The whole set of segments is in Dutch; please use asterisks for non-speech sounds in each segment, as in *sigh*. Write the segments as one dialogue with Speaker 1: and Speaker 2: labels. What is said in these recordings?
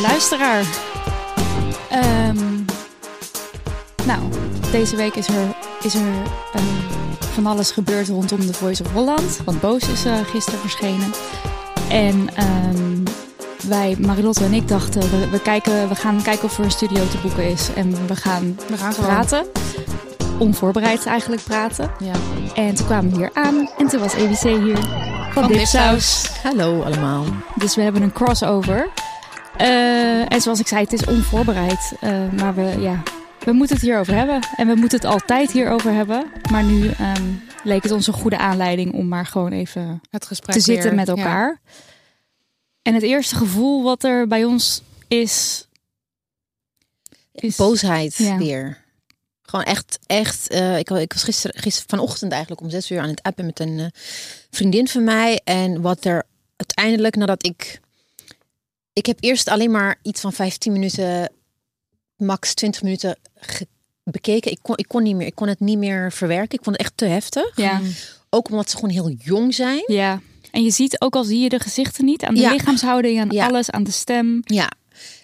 Speaker 1: Luisteraar. Ehm, nou, deze week is er, is er ehm, van alles gebeurd rondom The Voice of Holland. Want Boos is eh, gisteren verschenen. En ehm, wij, Marilotte en ik dachten, we, we, kijken, we gaan kijken of er een studio te boeken is. En we gaan,
Speaker 2: We gaan gewoon.
Speaker 1: praten. Onvoorbereid eigenlijk praten.
Speaker 2: Ja.
Speaker 1: En toen kwamen we hier aan en toen was EBC hier van,
Speaker 2: Van
Speaker 1: Dipsaus.
Speaker 2: Hallo allemaal.
Speaker 1: Dus we hebben een crossover. Eh, en zoals ik zei, het is onvoorbereid. Eh, maar we, ja, we moeten het hierover hebben. En we moeten het altijd hierover hebben. Maar nu ehm, leek het ons een goede aanleiding om maar gewoon even
Speaker 2: Het gesprek
Speaker 1: te zitten
Speaker 2: weer.
Speaker 1: met elkaar. En het eerste gevoel wat er bij ons is... is
Speaker 3: boosheid
Speaker 1: Ja.
Speaker 3: weer. Gewoon echt, echt. eh, ik, ik was gisteren, gisteren vanochtend eigenlijk om zes uur aan het appen met een vriendin van mij. En wat er uiteindelijk nadat ik. Ik heb eerst alleen maar iets van 15 minuten, max 20 minuten ge- bekeken. Ik kon, ik kon niet meer. Ik kon het niet meer verwerken. Ik vond het echt te heftig.
Speaker 1: Ja,
Speaker 3: Ook omdat ze gewoon heel jong zijn.
Speaker 1: ja. En je ziet ook al zie je de gezichten niet. Aan de
Speaker 3: Ja.
Speaker 1: lichaamshouding, aan
Speaker 3: Ja.
Speaker 1: alles, aan de stem.
Speaker 3: Ja.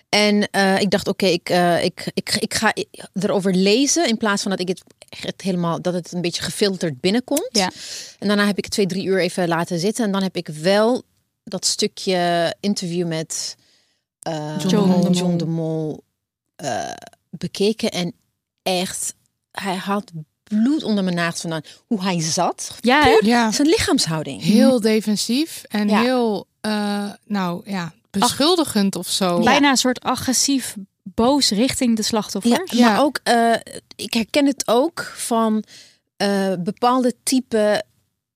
Speaker 3: En eh, ik dacht, oké, ik, eh, ik, ik, ik ga erover lezen in plaats van dat ik het, het helemaal, dat het een beetje gefilterd binnenkomt.
Speaker 1: Ja.
Speaker 3: En daarna heb ik het twee, drie uur even laten zitten. En dan heb ik wel dat stukje interview met eh,
Speaker 1: John de Mol.
Speaker 3: John de Mol eh, bekeken. En echt, hij had bloed onder mijn nagels vandaan. Hoe hij zat.
Speaker 1: Ja, hè?
Speaker 2: Ja,
Speaker 3: Zijn lichaamshouding.
Speaker 2: heel defensief en
Speaker 3: Ja.
Speaker 2: heel, eh, nou ja, beschuldigend of zo.
Speaker 1: Bijna een soort agressief boos richting de slachtoffers.
Speaker 2: Ja.
Speaker 3: maar ook, eh, ik herken het ook van eh, bepaalde type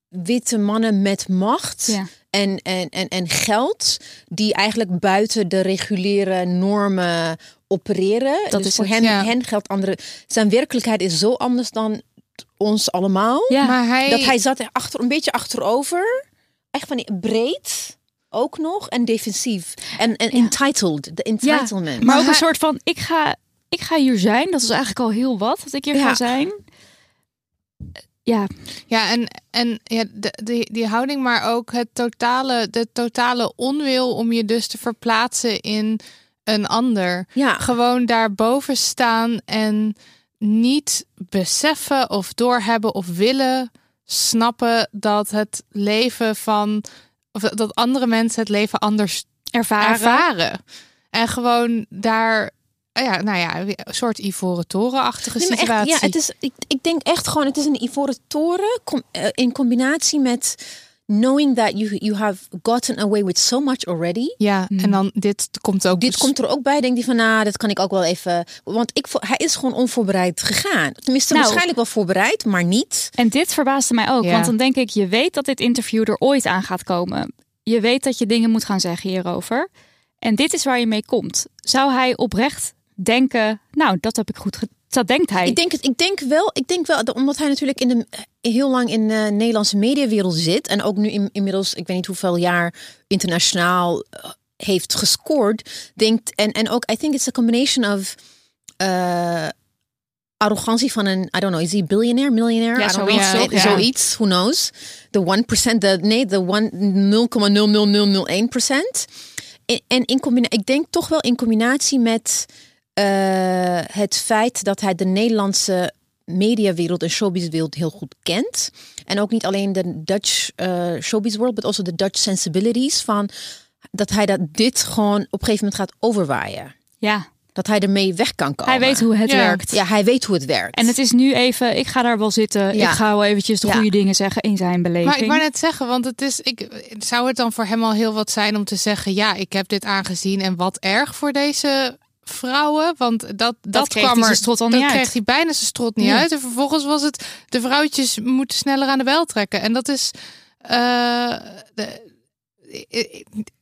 Speaker 3: witte mannen met macht
Speaker 1: Ja.
Speaker 3: En, en, en, en geld, die eigenlijk buiten de reguliere normen opereren.
Speaker 1: Dat
Speaker 3: dus
Speaker 1: is
Speaker 3: voor
Speaker 1: het,
Speaker 3: hen,
Speaker 2: ja.
Speaker 3: hen geldt andere. Zijn werkelijkheid is zo anders dan ons allemaal.
Speaker 1: Ja.
Speaker 2: Maar hij,
Speaker 3: Dat hij zat er achter, een beetje achterover, echt van die breed ook nog en defensief en, en entitled, de entitlement.
Speaker 1: Maar,
Speaker 2: Maar
Speaker 1: ook een soort van, ik ga, ik ga hier zijn. Dat is eigenlijk al heel wat, dat ik hier
Speaker 3: Ja.
Speaker 1: ga zijn. Ja,
Speaker 2: Ja, en, en ja, de, die, die houding, maar ook het totale, de totale onwil om je dus te verplaatsen in een ander.
Speaker 3: ja.
Speaker 2: Gewoon daarboven staan en niet beseffen of doorhebben of willen snappen dat het leven van, of dat andere mensen het leven anders
Speaker 1: ervaren.
Speaker 2: ervaren. En gewoon daar, ja, nou ja, een soort ivoren torenachtige
Speaker 3: Nee, maar echt,
Speaker 2: situatie.
Speaker 3: ja, het is, ik, ik denk echt gewoon, het is een ivoren toren com- eh, in combinatie met knowing that you, you have gotten away with so much already.
Speaker 2: Ja, en dan dit komt ook.
Speaker 3: Dit
Speaker 2: dus-
Speaker 3: komt er ook bij. Denk die van, nou, dat kan ik ook wel even. Want ik, hij is gewoon onvoorbereid gegaan. Tenminste,
Speaker 1: Nou.
Speaker 3: waarschijnlijk wel voorbereid, maar niet.
Speaker 1: En dit verbaasde mij ook.
Speaker 2: Ja.
Speaker 1: Want dan denk ik, je weet dat dit interview er ooit aan gaat komen. Je weet dat je dingen moet gaan zeggen hierover. En dit is waar je mee komt. Zou hij oprecht denken, nou, dat heb ik goed gedaan. Dat denkt hij.
Speaker 3: Ik denk, het, ik denk wel, ik denk wel, dat omdat hij natuurlijk in de, heel lang in de Nederlandse mediawereld zit. En ook nu in, inmiddels, ik weet niet hoeveel jaar internationaal eh, heeft gescoord. Denkt, en, en ook, I think it's a combination of eh, arrogantie van een, I don't know, is hij biljonair, miljonair?
Speaker 1: Ja, zoiets,
Speaker 3: know.
Speaker 2: Ja.
Speaker 3: Zoiets, who knows. De 1%, de, nee, de 1 0,00001%. En, en in combinatie, ik denk toch wel in combinatie met eh, het feit dat hij de Nederlandse mediawereld en showbizwereld heel goed kent. En ook niet alleen de Dutch uh, showbizwereld, maar ook de Dutch sensibilities. Van dat hij dat dit gewoon op een gegeven moment gaat overwaaien.
Speaker 1: Ja.
Speaker 3: Dat hij ermee weg kan komen.
Speaker 1: Hij weet hoe het
Speaker 2: Ja.
Speaker 1: werkt.
Speaker 3: Ja, hij weet hoe het werkt.
Speaker 1: En het is nu even, ik ga daar wel zitten.
Speaker 3: Ja.
Speaker 1: Ik ga wel eventjes de
Speaker 3: Ja.
Speaker 1: goede dingen zeggen in zijn beleving.
Speaker 2: Maar ik wou net zeggen, want het is, ik, zou het dan voor hem al heel wat zijn om te zeggen, ja, ik heb dit aangezien en wat erg voor deze vrouwen, want dat dat, kwam er,
Speaker 1: strot al
Speaker 2: dat
Speaker 1: uit.
Speaker 2: kreeg hij bijna zijn strot niet uit en vervolgens was het de vrouwtjes moeten sneller aan de bel trekken en dat is, eh, de,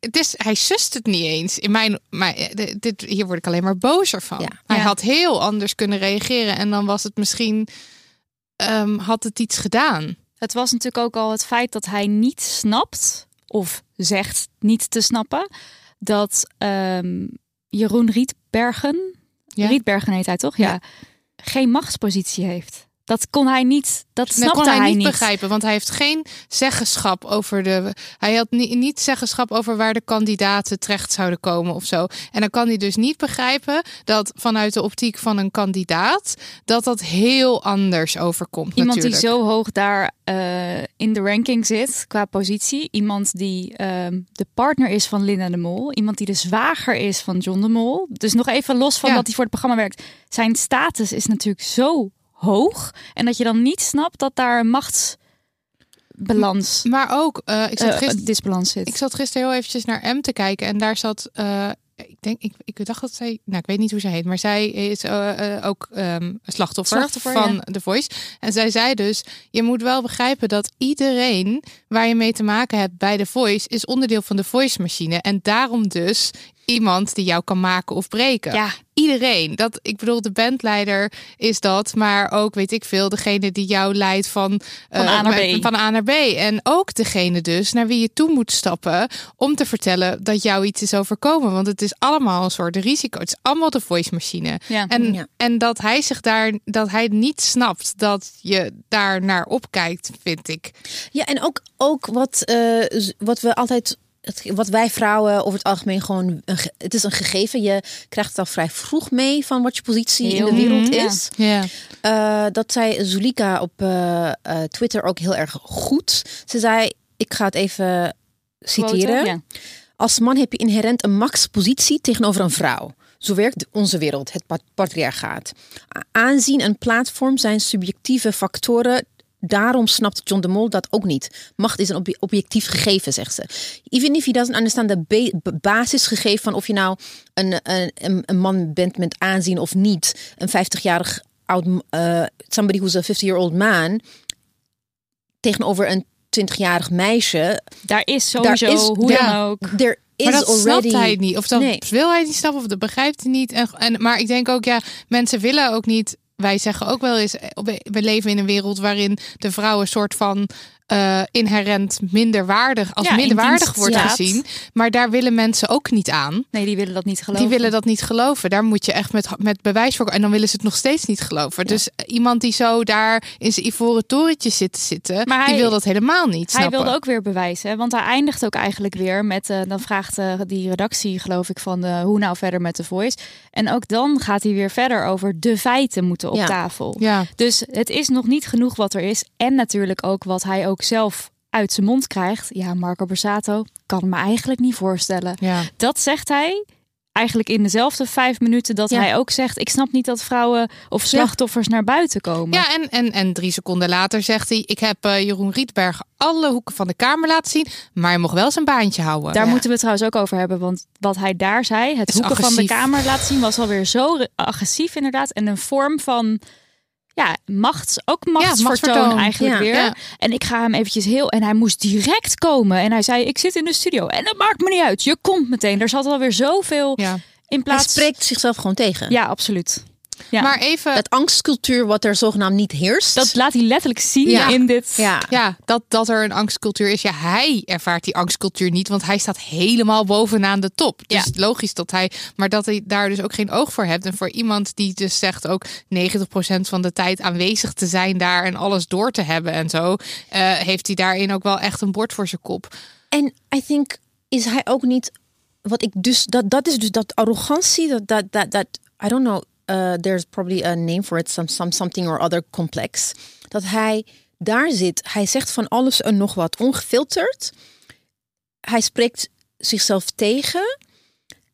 Speaker 2: het is, hij sust het niet eens. In mijn, maar dit, hier word ik alleen maar bozer van.
Speaker 3: Ja.
Speaker 2: Hij
Speaker 1: Ja.
Speaker 2: had heel anders kunnen reageren en dan was het misschien, ehm, had het iets gedaan.
Speaker 1: Het was natuurlijk ook al het feit dat hij niet snapt, of zegt niet te snappen, dat ehm, Jeroen Rietbergen,
Speaker 2: Ja.
Speaker 1: Rietbergen heet hij toch? Ja. geen machtspositie heeft. Dat kon hij niet, dat
Speaker 2: Dat
Speaker 1: snapte
Speaker 2: kon hij, niet
Speaker 1: niet.
Speaker 2: begrijpen, want hij heeft geen zeggenschap over de. Hij had niet, niet zeggenschap over waar de kandidaten terecht zouden komen of zo. En dan kan hij dus niet begrijpen dat vanuit de optiek van een kandidaat dat dat heel anders overkomt.
Speaker 1: Iemand
Speaker 2: natuurlijk.
Speaker 1: die zo hoog daar eh, in de ranking zit qua positie. Iemand die ehm, de partner is van Linda de Mol. Iemand die de zwager is van John de Mol. Dus nog even los van
Speaker 2: Ja.
Speaker 1: dat hij voor het programma werkt. Zijn status is natuurlijk zo hoog. En dat je dan niet snapt dat daar een machtsbalans,
Speaker 2: Maar ook, eh, ik, zat
Speaker 1: eh,
Speaker 2: gister-
Speaker 1: disbalans zit.
Speaker 2: ik zat gisteren heel eventjes naar M te kijken en daar zat. eh, ik denk, ik, ik dacht dat zij, nou ik weet niet hoe zij heet, maar zij is ook ehm, Slachtoffer, van
Speaker 1: ja.
Speaker 2: The Voice. En zij zei dus, je moet wel begrijpen dat iedereen waar je mee te maken hebt bij The Voice is onderdeel van de Voice machine. En daarom dus iemand die jou kan maken of breken.
Speaker 1: ja,
Speaker 2: Iedereen. Dat, ik bedoel, de bandleider is dat, maar ook weet ik veel, degene die jou leidt van,
Speaker 1: Van
Speaker 2: eh,
Speaker 1: A naar B.
Speaker 2: Van A naar B. En ook degene dus naar wie je toe moet stappen om te vertellen dat jou iets is overkomen. Want het is allemaal een soort risico. Het is allemaal de voice machine.
Speaker 1: ja.
Speaker 2: En,
Speaker 3: Ja.
Speaker 2: en dat hij zich daar, dat hij niet snapt dat je daar naar opkijkt, vind ik.
Speaker 3: Ja, en ook, ook wat, eh, wat we altijd. Het- Wat wij vrouwen over het algemeen gewoon. Een, het is een gegeven. Je krijgt het al vrij vroeg mee van wat je positie in de wereld is.
Speaker 2: Ja.
Speaker 3: Eh, dat zei Zulika op eh, eh, Twitter ook heel erg goed. Ze zei: Ik ga het even citeren.
Speaker 1: Ja.
Speaker 3: Als man heb je inherent een max-positie tegenover een vrouw. Zo werkt onze wereld, het pat- patriarchaat. Aanzien en platform zijn subjectieve factoren. Daarom snapt John de Mol dat ook niet. Macht is een obje- objectief gegeven, zegt ze. Even if he doesn't understand de basisgegeven van of je nou een, een, een- man bent met aanzien of niet. Een 50-jarig oud, eh, somebody who's a 50-year-old man tegenover een 20-jarig meisje.
Speaker 1: Daar is sowieso,
Speaker 3: Daar is-
Speaker 1: hoe
Speaker 2: ja.
Speaker 1: dan ook.
Speaker 3: There is
Speaker 2: Maar dat
Speaker 3: already...
Speaker 2: snapt hij niet. Of dat
Speaker 3: Nee.
Speaker 2: wil hij niet snappen, of dat begrijpt hij niet. En, en, maar ik denk ook, ja, mensen willen ook niet. Wij zeggen ook wel eens, eh, we leven in een wereld waarin de vrouw een soort van eh, inherent minderwaardig, als
Speaker 1: Ja,
Speaker 2: minderwaardig wordt gezien. Maar daar willen mensen ook niet aan.
Speaker 1: Nee, die willen dat niet geloven.
Speaker 2: Die willen dat niet geloven. Daar moet je echt met, met bewijs voor. En dan willen ze het nog steeds niet geloven. Dus iemand die zo daar in zijn ivoren torentje zit te zitten,
Speaker 1: Maar
Speaker 2: die
Speaker 1: hij-
Speaker 2: wil dat helemaal niet.
Speaker 1: Hij
Speaker 2: snappen.
Speaker 1: wilde ook weer bewijzen, want hij eindigt ook eigenlijk weer met, eh, dan vraagt eh, die redactie geloof ik van eh, hoe nou verder met de Voice. En ook dan gaat hij weer verder over de feiten moeten op
Speaker 3: Ja.
Speaker 1: tafel.
Speaker 2: Ja,
Speaker 1: Dus het is nog niet genoeg wat er is. En natuurlijk ook wat hij ook zelf uit zijn mond krijgt. Ja, Marco Borsato kan me eigenlijk niet voorstellen.
Speaker 2: ja.
Speaker 1: Dat zegt hij eigenlijk in dezelfde vijf minuten dat
Speaker 3: Ja.
Speaker 1: hij ook zegt... ik snap niet dat vrouwen of slachtoffers naar buiten komen.
Speaker 2: Ja, en, en, en drie seconden later zegt hij: Ik heb eh, Jeroen Rietberg alle hoeken van de kamer laten zien, maar hij mocht wel zijn baantje houden.
Speaker 1: Daar
Speaker 3: Ja.
Speaker 1: moeten we het trouwens ook over hebben. Want wat hij daar zei, het hoeken van de kamer laten zien, was alweer zo re- agressief inderdaad. En een vorm van ja, machts, ook machtsvertoon
Speaker 2: machtsvertoon.
Speaker 1: eigenlijk
Speaker 3: Ja.
Speaker 1: weer.
Speaker 2: Ja.
Speaker 1: En ik ga hem eventjes heel... En hij moest direct komen. En hij zei, ik zit in de studio. En dat maakt me niet uit. Je komt meteen. Er zat alweer zoveel
Speaker 2: Ja.
Speaker 1: in
Speaker 3: Hij
Speaker 1: plaats...
Speaker 3: spreekt zichzelf gewoon tegen.
Speaker 1: Ja, absoluut. Ja.
Speaker 2: Maar even,
Speaker 3: Dat angstcultuur wat er zogenaamd niet heerst.
Speaker 1: Dat laat hij letterlijk zien
Speaker 3: Ja.
Speaker 1: in dit...
Speaker 3: ja.
Speaker 2: ja, dat, dat er een angstcultuur is. Ja, hij ervaart die angstcultuur niet, want hij staat helemaal bovenaan de top. Dus
Speaker 1: Ja.
Speaker 2: logisch dat hij, maar dat hij daar dus ook geen oog voor hebt. En voor iemand die dus zegt ook 90% van de tijd aanwezig te zijn daar en alles door te hebben en zo, eh, heeft hij daarin ook wel echt een bord voor zijn kop.
Speaker 3: En I think is hij ook niet wat ik dus dat dat is dus dat arrogantie dat dat dat dat I don't know, uh, there's probably a name for it, some, some something or other complex. Dat hij daar zit, hij zegt van alles en nog wat, ongefilterd. Hij spreekt zichzelf tegen.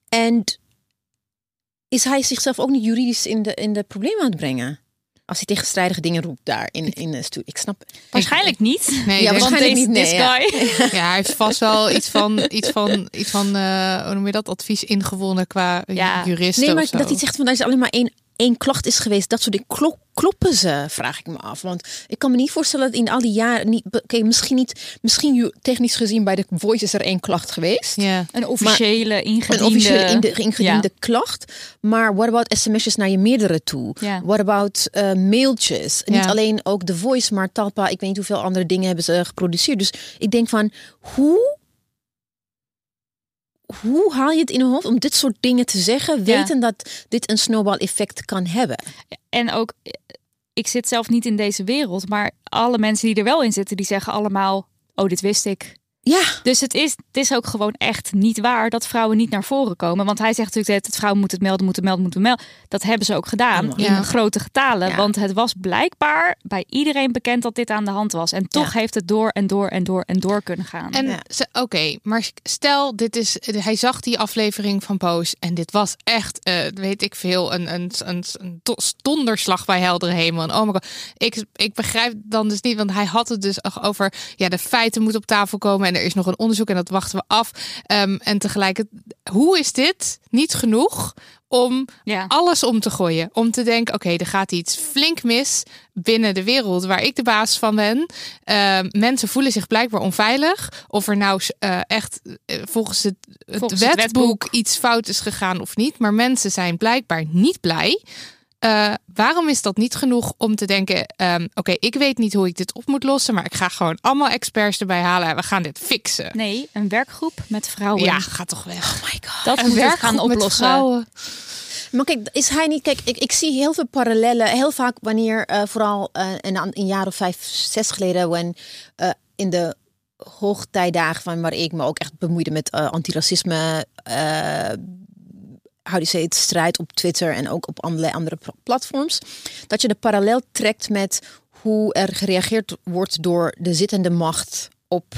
Speaker 3: En is hij zichzelf ook niet juridisch in de, in de problemen aan het brengen? Als hij tegenstrijdige dingen roept daar in, in de studio. Ik snap.
Speaker 1: Waarschijnlijk niet.
Speaker 2: Nee,
Speaker 3: Ja, waarschijnlijk niet, nee, ja.
Speaker 2: hij heeft vast wel iets van, iets van, iets van eh, hoe noem je dat, advies ingewonnen qua
Speaker 1: Ja.
Speaker 2: juristen
Speaker 3: Nee, maar
Speaker 2: of zo.
Speaker 3: dat hij zegt van er is alleen maar één, één klacht is geweest. Dat soort dingen. Klo- kloppen ze, vraag ik me af. Want ik kan me niet voorstellen dat in al die jaren niet. Oké, misschien niet. Misschien technisch gezien bij de Voice is er één klacht geweest.
Speaker 2: Ja.
Speaker 1: Een officiële ingediende...
Speaker 3: Een officiële ingediende klacht. Maar what about sms'jes naar je meerdere toe?
Speaker 1: Ja.
Speaker 3: What about eh, mailtjes? Niet alleen ook The Voice, maar Talpa. Ik weet niet hoeveel andere dingen hebben ze geproduceerd. Dus ik denk van, hoe... Hoe haal je het in je hoofd om dit soort dingen te zeggen,
Speaker 1: Ja.
Speaker 3: weten dat dit een snowball effect kan hebben?
Speaker 1: En ook, ik zit zelf niet in deze wereld, maar alle mensen die er wel in zitten, die zeggen allemaal, oh, dit wist ik.
Speaker 3: Ja,
Speaker 1: Dus het is, het is ook gewoon echt niet waar dat vrouwen niet naar voren komen. Want hij zegt natuurlijk dat vrouwen moeten het melden, moeten melden, moeten melden. Dat hebben ze ook gedaan in grote getalen.
Speaker 3: Ja.
Speaker 1: Want het was blijkbaar bij iedereen bekend dat dit aan de hand was. En toch
Speaker 3: Ja.
Speaker 1: heeft het door en door en door en door kunnen gaan.
Speaker 2: En oké, maar stel, dit is, hij zag die aflevering van Poos en dit was echt, eh, weet ik veel, een, een, een, een do- donderslag bij heldere hemel. En oh my god, ik, ik begrijp dan dus niet, want hij had het dus over, ja, de feiten moeten op tafel komen en er is nog een onderzoek en dat wachten we af. Ehm, en tegelijkertijd, hoe is dit niet genoeg om
Speaker 1: ja.
Speaker 2: alles om te gooien. Om te denken, oké, er gaat iets flink mis binnen de wereld waar ik de baas van ben. Uh, mensen voelen zich blijkbaar onveilig. Of er nou uh, echt uh, volgens, het, het,
Speaker 1: Volgens
Speaker 2: wetboek
Speaker 1: het wetboek
Speaker 2: iets fout is gegaan of niet. Maar mensen zijn blijkbaar niet blij. Uh, waarom is dat niet genoeg om te denken: um, oké, ik weet niet hoe ik dit op moet lossen, maar ik ga gewoon allemaal experts erbij halen en we gaan dit fixen?
Speaker 1: Nee, een werkgroep met vrouwen.
Speaker 2: Ja, ga toch weg.
Speaker 3: Oh my god.
Speaker 1: Dat moet we gaan oplossen.
Speaker 3: Maar kijk, is hij niet. Kijk, ik, ik zie heel veel parallellen. Heel vaak wanneer, uh, vooral uh, een, een jaar of vijf, zes geleden, when, uh, in de hoogtijdagen van waar ik me ook echt bemoeide met uh, antiracisme. How do you say het strijd op Twitter en ook op allerlei andere platforms. Dat je de parallel trekt met hoe er gereageerd wordt door de zittende macht op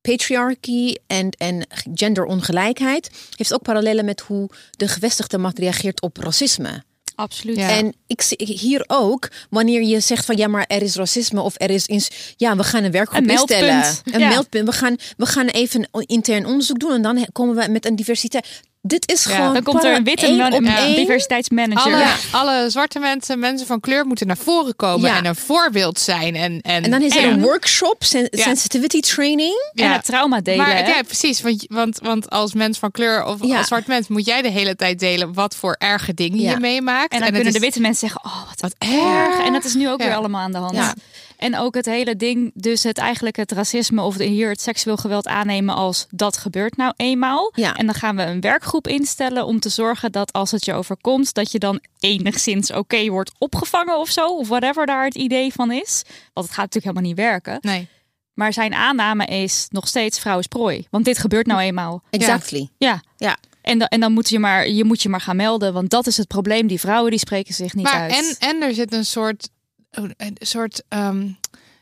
Speaker 3: patriarchy en, en genderongelijkheid. Heeft ook parallellen met hoe de gevestigde macht reageert op racisme.
Speaker 1: Absoluut.
Speaker 3: Ja. En ik zie hier ook, wanneer je zegt van ja, maar er is racisme of er is ins ja, we gaan een werkgroep
Speaker 1: een
Speaker 3: instellen.
Speaker 1: meldpunt.
Speaker 3: Een
Speaker 1: ja.
Speaker 3: meldpunt. We gaan, we gaan even intern onderzoek doen en dan komen we met een diversiteit. Dit is
Speaker 1: ja,
Speaker 3: gewoon.
Speaker 1: Dan komt er een witte
Speaker 3: één op
Speaker 1: ja. diversiteitsmanager.
Speaker 2: Alle,
Speaker 3: Ja.
Speaker 2: alle zwarte mensen, mensen van kleur moeten naar voren komen
Speaker 3: Ja.
Speaker 2: en een voorbeeld zijn. En, en,
Speaker 3: En dan is er
Speaker 1: En-
Speaker 3: een workshop, sen-
Speaker 2: Ja.
Speaker 3: sensitivity training.
Speaker 1: En het trauma delen.
Speaker 2: Maar ja, precies. Want, want, want als mens van kleur of
Speaker 3: Ja.
Speaker 2: als zwart mens moet jij de hele tijd delen wat voor erge dingen
Speaker 3: Ja.
Speaker 2: je meemaakt.
Speaker 1: En dan kunnen
Speaker 2: is-
Speaker 1: de witte mensen zeggen, oh wat,
Speaker 2: Wat
Speaker 1: erg.
Speaker 2: erg.
Speaker 1: En dat is nu ook
Speaker 2: Ja.
Speaker 1: weer allemaal aan de hand. En ook het hele ding, dus het eigenlijk het racisme of de, hier het seksueel geweld aannemen als dat gebeurt nou eenmaal.
Speaker 3: Ja.
Speaker 1: En dan gaan we een werkgroep instellen om te zorgen dat als het je overkomt, dat je dan enigszins oké wordt opgevangen of zo. Of whatever daar het idee van is. Want het gaat natuurlijk helemaal niet werken.
Speaker 2: Nee.
Speaker 1: Maar zijn aanname is nog steeds vrouw is prooi. Want dit gebeurt nou eenmaal.
Speaker 3: Exactly.
Speaker 1: Ja.
Speaker 3: Ja.
Speaker 1: En, da- en dan moet je, maar, je moet je maar gaan melden. Want dat is het probleem. Die vrouwen die spreken zich niet
Speaker 2: Maar
Speaker 1: uit.
Speaker 2: en, en er zit een soort, een soort ehm,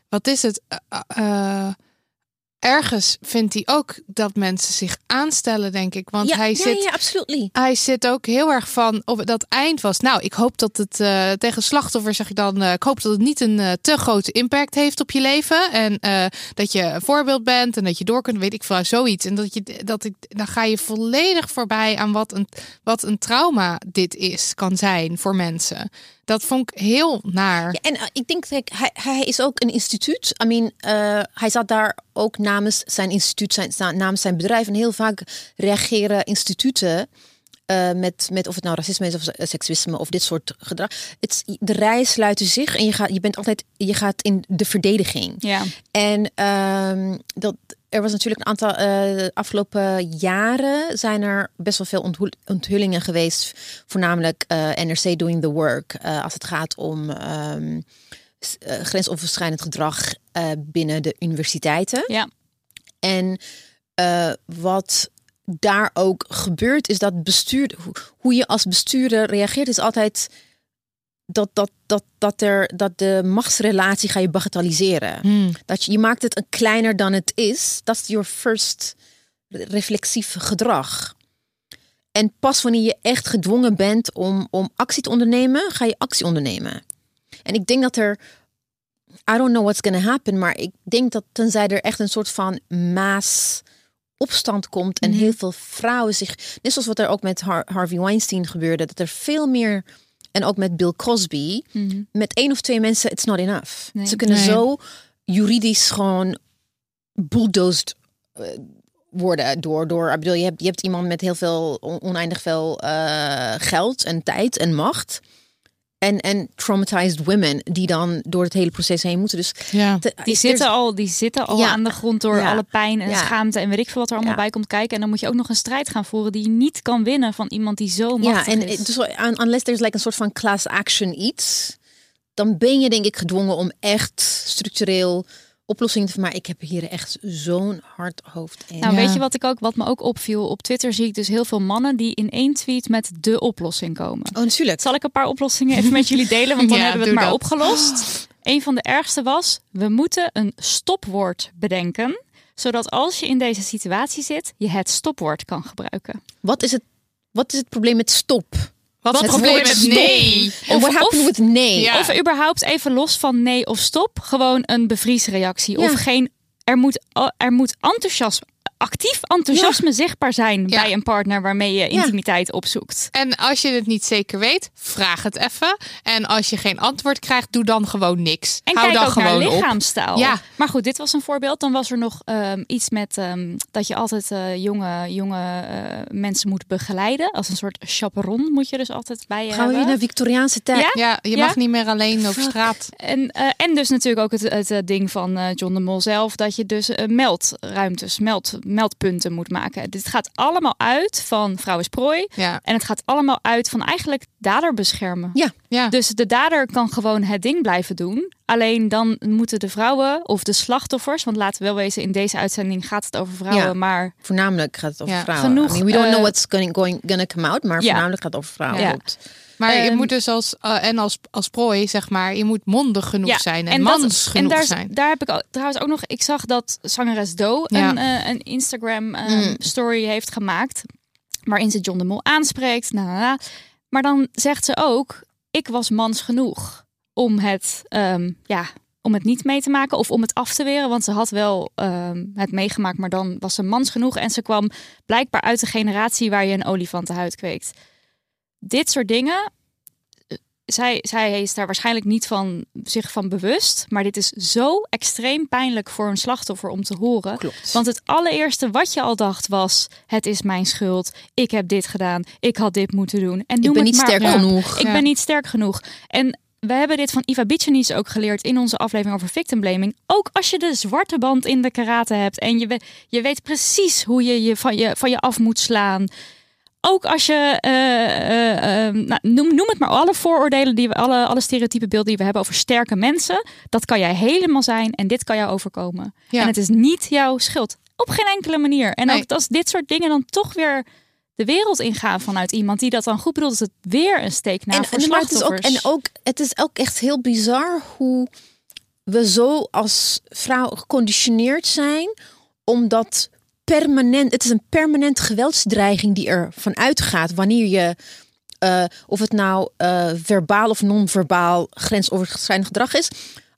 Speaker 2: wat is het? Eh, eh, ergens vindt hij ook dat mensen zich aanstellen, denk ik. Want
Speaker 3: ja,
Speaker 2: hij
Speaker 3: ja,
Speaker 2: zit.
Speaker 3: ja, absolutely.
Speaker 2: Hij zit ook heel erg van op dat eind was. Nou, ik hoop dat het uh, tegen slachtoffers zeg ik dan. Uh, ik hoop dat het niet een uh, te grote impact heeft op je leven en dat je een voorbeeld bent en dat je door kunt, weet ik veel, zoiets. En dat je dat ik dan ga je volledig voorbij aan wat een wat een trauma dit is kan zijn voor mensen. Dat vond ik heel naar.
Speaker 3: Ja, en uh, ik denk dat hij, hij is ook een instituut. I mean, uh, hij zat daar ook namens zijn instituut, zijn, namens zijn bedrijf. En heel vaak reageren instituten uh, met, met of het nou racisme is of seksisme of dit soort gedrag. Het, de rijen sluiten zich en je, gaat, je bent altijd, je gaat in de verdediging.
Speaker 1: Ja.
Speaker 3: En um, dat, er was natuurlijk een aantal uh, afgelopen jaren zijn er best wel veel onthul onthullingen geweest, voornamelijk uh, NRC doing the work uh, als het gaat om um, grensoverschrijdend gedrag binnen de universiteiten.
Speaker 1: Ja.
Speaker 3: En wat daar ook gebeurt, is dat bestuur, hoe- hoe je als bestuurder reageert, is altijd dat, dat, dat, dat, er, dat de machtsrelatie ga je bagatelliseren.
Speaker 2: Hmm.
Speaker 3: Dat je, je maakt het een kleiner dan het is. Dat is your first reflexief gedrag. En pas wanneer je echt gedwongen bent om, om actie te ondernemen, ga je actie ondernemen. En ik denk dat er, I don't know what's gonna happen, maar ik denk dat tenzij er echt een soort van maas opstand komt en heel veel vrouwen zich, net zoals wat er ook met Har- Harvey Weinstein gebeurde, dat er veel meer en ook met Bill Cosby, met één of twee mensen, it's not enough.
Speaker 1: Nee.
Speaker 3: Ze kunnen
Speaker 2: Nee.
Speaker 3: zo juridisch gewoon bulldozed eh, worden door, door ik bedoel, je hebt, je hebt iemand met heel veel on- oneindig veel eh, geld en tijd en macht. En, en traumatized women die dan door het hele proces heen moeten. Dus
Speaker 2: Ja.
Speaker 3: te-
Speaker 1: Die zitten, al, die zitten al
Speaker 3: Ja.
Speaker 1: aan de grond door
Speaker 3: Ja.
Speaker 1: alle pijn en
Speaker 3: Ja.
Speaker 1: schaamte en weet ik veel wat er allemaal
Speaker 3: Ja.
Speaker 1: bij komt kijken. En dan moet je ook nog een strijd gaan voeren die je niet kan winnen van iemand die zo
Speaker 3: Ja,
Speaker 1: machtig
Speaker 3: en
Speaker 1: is.
Speaker 3: dus, un- unless there's like een soort van class action iets, dan ben je denk ik gedwongen om echt structureel oplossingen te Maar ik heb hier echt zo'n hard hoofd in.
Speaker 1: Nou,
Speaker 2: Ja.
Speaker 1: weet je wat, ik ook, wat me ook opviel? Op Twitter zie ik dus heel veel mannen die in één tweet met de oplossing komen.
Speaker 3: oh, natuurlijk.
Speaker 1: Zal ik een paar oplossingen even met jullie delen? Want dan *laughs*
Speaker 2: Ja,
Speaker 1: hebben we het maar
Speaker 2: dat.
Speaker 1: opgelost. Een van de ergste was: we moeten een stopwoord bedenken. Zodat als je in deze situatie zit, je het stopwoord kan gebruiken.
Speaker 3: Wat is het, wat is het probleem met stop?
Speaker 2: Wat
Speaker 3: Het
Speaker 2: het probleem
Speaker 3: woord
Speaker 2: nee?
Speaker 1: Of-
Speaker 3: what happened
Speaker 1: of-
Speaker 3: with nee?
Speaker 2: Ja.
Speaker 1: Of überhaupt even los van nee of stop, gewoon een bevriesreactie.
Speaker 3: Ja.
Speaker 1: Of geen. Er moet, er moet enthousiasme, actief enthousiasme zichtbaar zijn
Speaker 2: Ja.
Speaker 1: bij een partner waarmee je intimiteit opzoekt.
Speaker 2: En als je het niet zeker weet, vraag het even. En als je geen antwoord krijgt, doe dan gewoon niks.
Speaker 1: En
Speaker 2: Hou
Speaker 1: kijk
Speaker 2: dan
Speaker 1: ook naar
Speaker 2: gewoon op.
Speaker 1: lichaamstaal.
Speaker 2: Ja.
Speaker 1: Maar goed, dit was een voorbeeld. Dan was er nog ehm, iets met ehm, dat je altijd eh, jonge, jonge eh, mensen moet begeleiden. Als een soort chaperon moet je dus altijd bij je
Speaker 3: Gaan we
Speaker 1: hebben.
Speaker 3: weer naar Victoriaanse tijd?
Speaker 1: Ja?
Speaker 2: Ja, je
Speaker 1: Ja?
Speaker 2: mag niet meer alleen op straat.
Speaker 1: En, eh, en dus natuurlijk ook het, het ding van eh, John de Mol zelf, dat je dus meldruimtes, meld, meldpunten moet maken. Dit gaat allemaal uit van vrouw is prooi.
Speaker 2: Ja.
Speaker 1: En het gaat allemaal uit van eigenlijk dader beschermen.
Speaker 3: Ja.
Speaker 2: Ja.
Speaker 1: Dus de dader kan gewoon het ding blijven doen. Alleen dan moeten de vrouwen of de slachtoffers, want laten we wel wezen, in deze uitzending gaat het over vrouwen,
Speaker 3: Ja.
Speaker 1: maar
Speaker 3: Voornamelijk gaat het over
Speaker 2: Ja,
Speaker 3: vrouwen.
Speaker 1: genoeg,
Speaker 3: I mean, we don't
Speaker 1: eh,
Speaker 3: know what's going, going, gonna come out, maar voornamelijk gaat het over vrouwen.
Speaker 2: Maar je
Speaker 1: Ehm,
Speaker 2: moet dus als, eh, en als, als prooi, zeg maar, je moet mondig genoeg
Speaker 1: Ja,
Speaker 2: zijn en,
Speaker 1: dat-
Speaker 2: mans genoeg
Speaker 1: en daar,
Speaker 2: zijn.
Speaker 1: daar heb ik ook, trouwens ook nog. Ik zag dat zangeres Do
Speaker 2: Ja.
Speaker 1: een, eh, een Instagram eh,
Speaker 3: Mm.
Speaker 1: story heeft gemaakt. Waarin ze John de Mol aanspreekt. Nou, nou. Maar dan zegt ze ook: Ik was mans genoeg om het, ehm, ja, om het niet mee te maken of om het af te weren. Want ze had wel ehm, het meegemaakt, maar dan was ze mans genoeg. En ze kwam blijkbaar uit de generatie waar je een olifantenhuid kweekt. Dit soort dingen zij, zij is daar waarschijnlijk niet van zich van bewust. Maar dit is zo extreem pijnlijk voor een slachtoffer om te horen.
Speaker 3: Klopt.
Speaker 1: Want het allereerste wat je al dacht was: het is mijn schuld. Ik heb dit gedaan. Ik had dit moeten doen. En
Speaker 3: ik ben niet
Speaker 1: maar
Speaker 3: sterk
Speaker 1: op.
Speaker 3: genoeg.
Speaker 1: Ik
Speaker 2: Ja.
Speaker 1: ben niet sterk genoeg. En we hebben dit van Iva Bicenic ook geleerd in onze aflevering over victim blaming. Ook als je de zwarte band in de karate hebt en je, we- je weet precies hoe je je van, je van je af moet slaan. Ook als je, eh, eh, eh, nou, noem, noem het maar, alle vooroordelen, die we, alle, alle stereotype beelden die we hebben over sterke mensen, dat kan jij helemaal zijn en dit kan jou overkomen.
Speaker 2: Ja.
Speaker 1: En het is niet jouw schuld. Op geen enkele manier. En
Speaker 2: Nee.
Speaker 1: ook als dit soort dingen dan toch weer de wereld ingaan vanuit iemand die dat dan goed bedoelt, is het weer een steek naar voor
Speaker 3: en, het is ook, en ook, het is ook echt heel bizar hoe we zo als vrouw geconditioneerd zijn, omdat permanent, het is een permanent geweldsdreiging die er vanuit gaat wanneer je, eh, of het nou eh, verbaal of non-verbaal grensoverschrijdend gedrag is.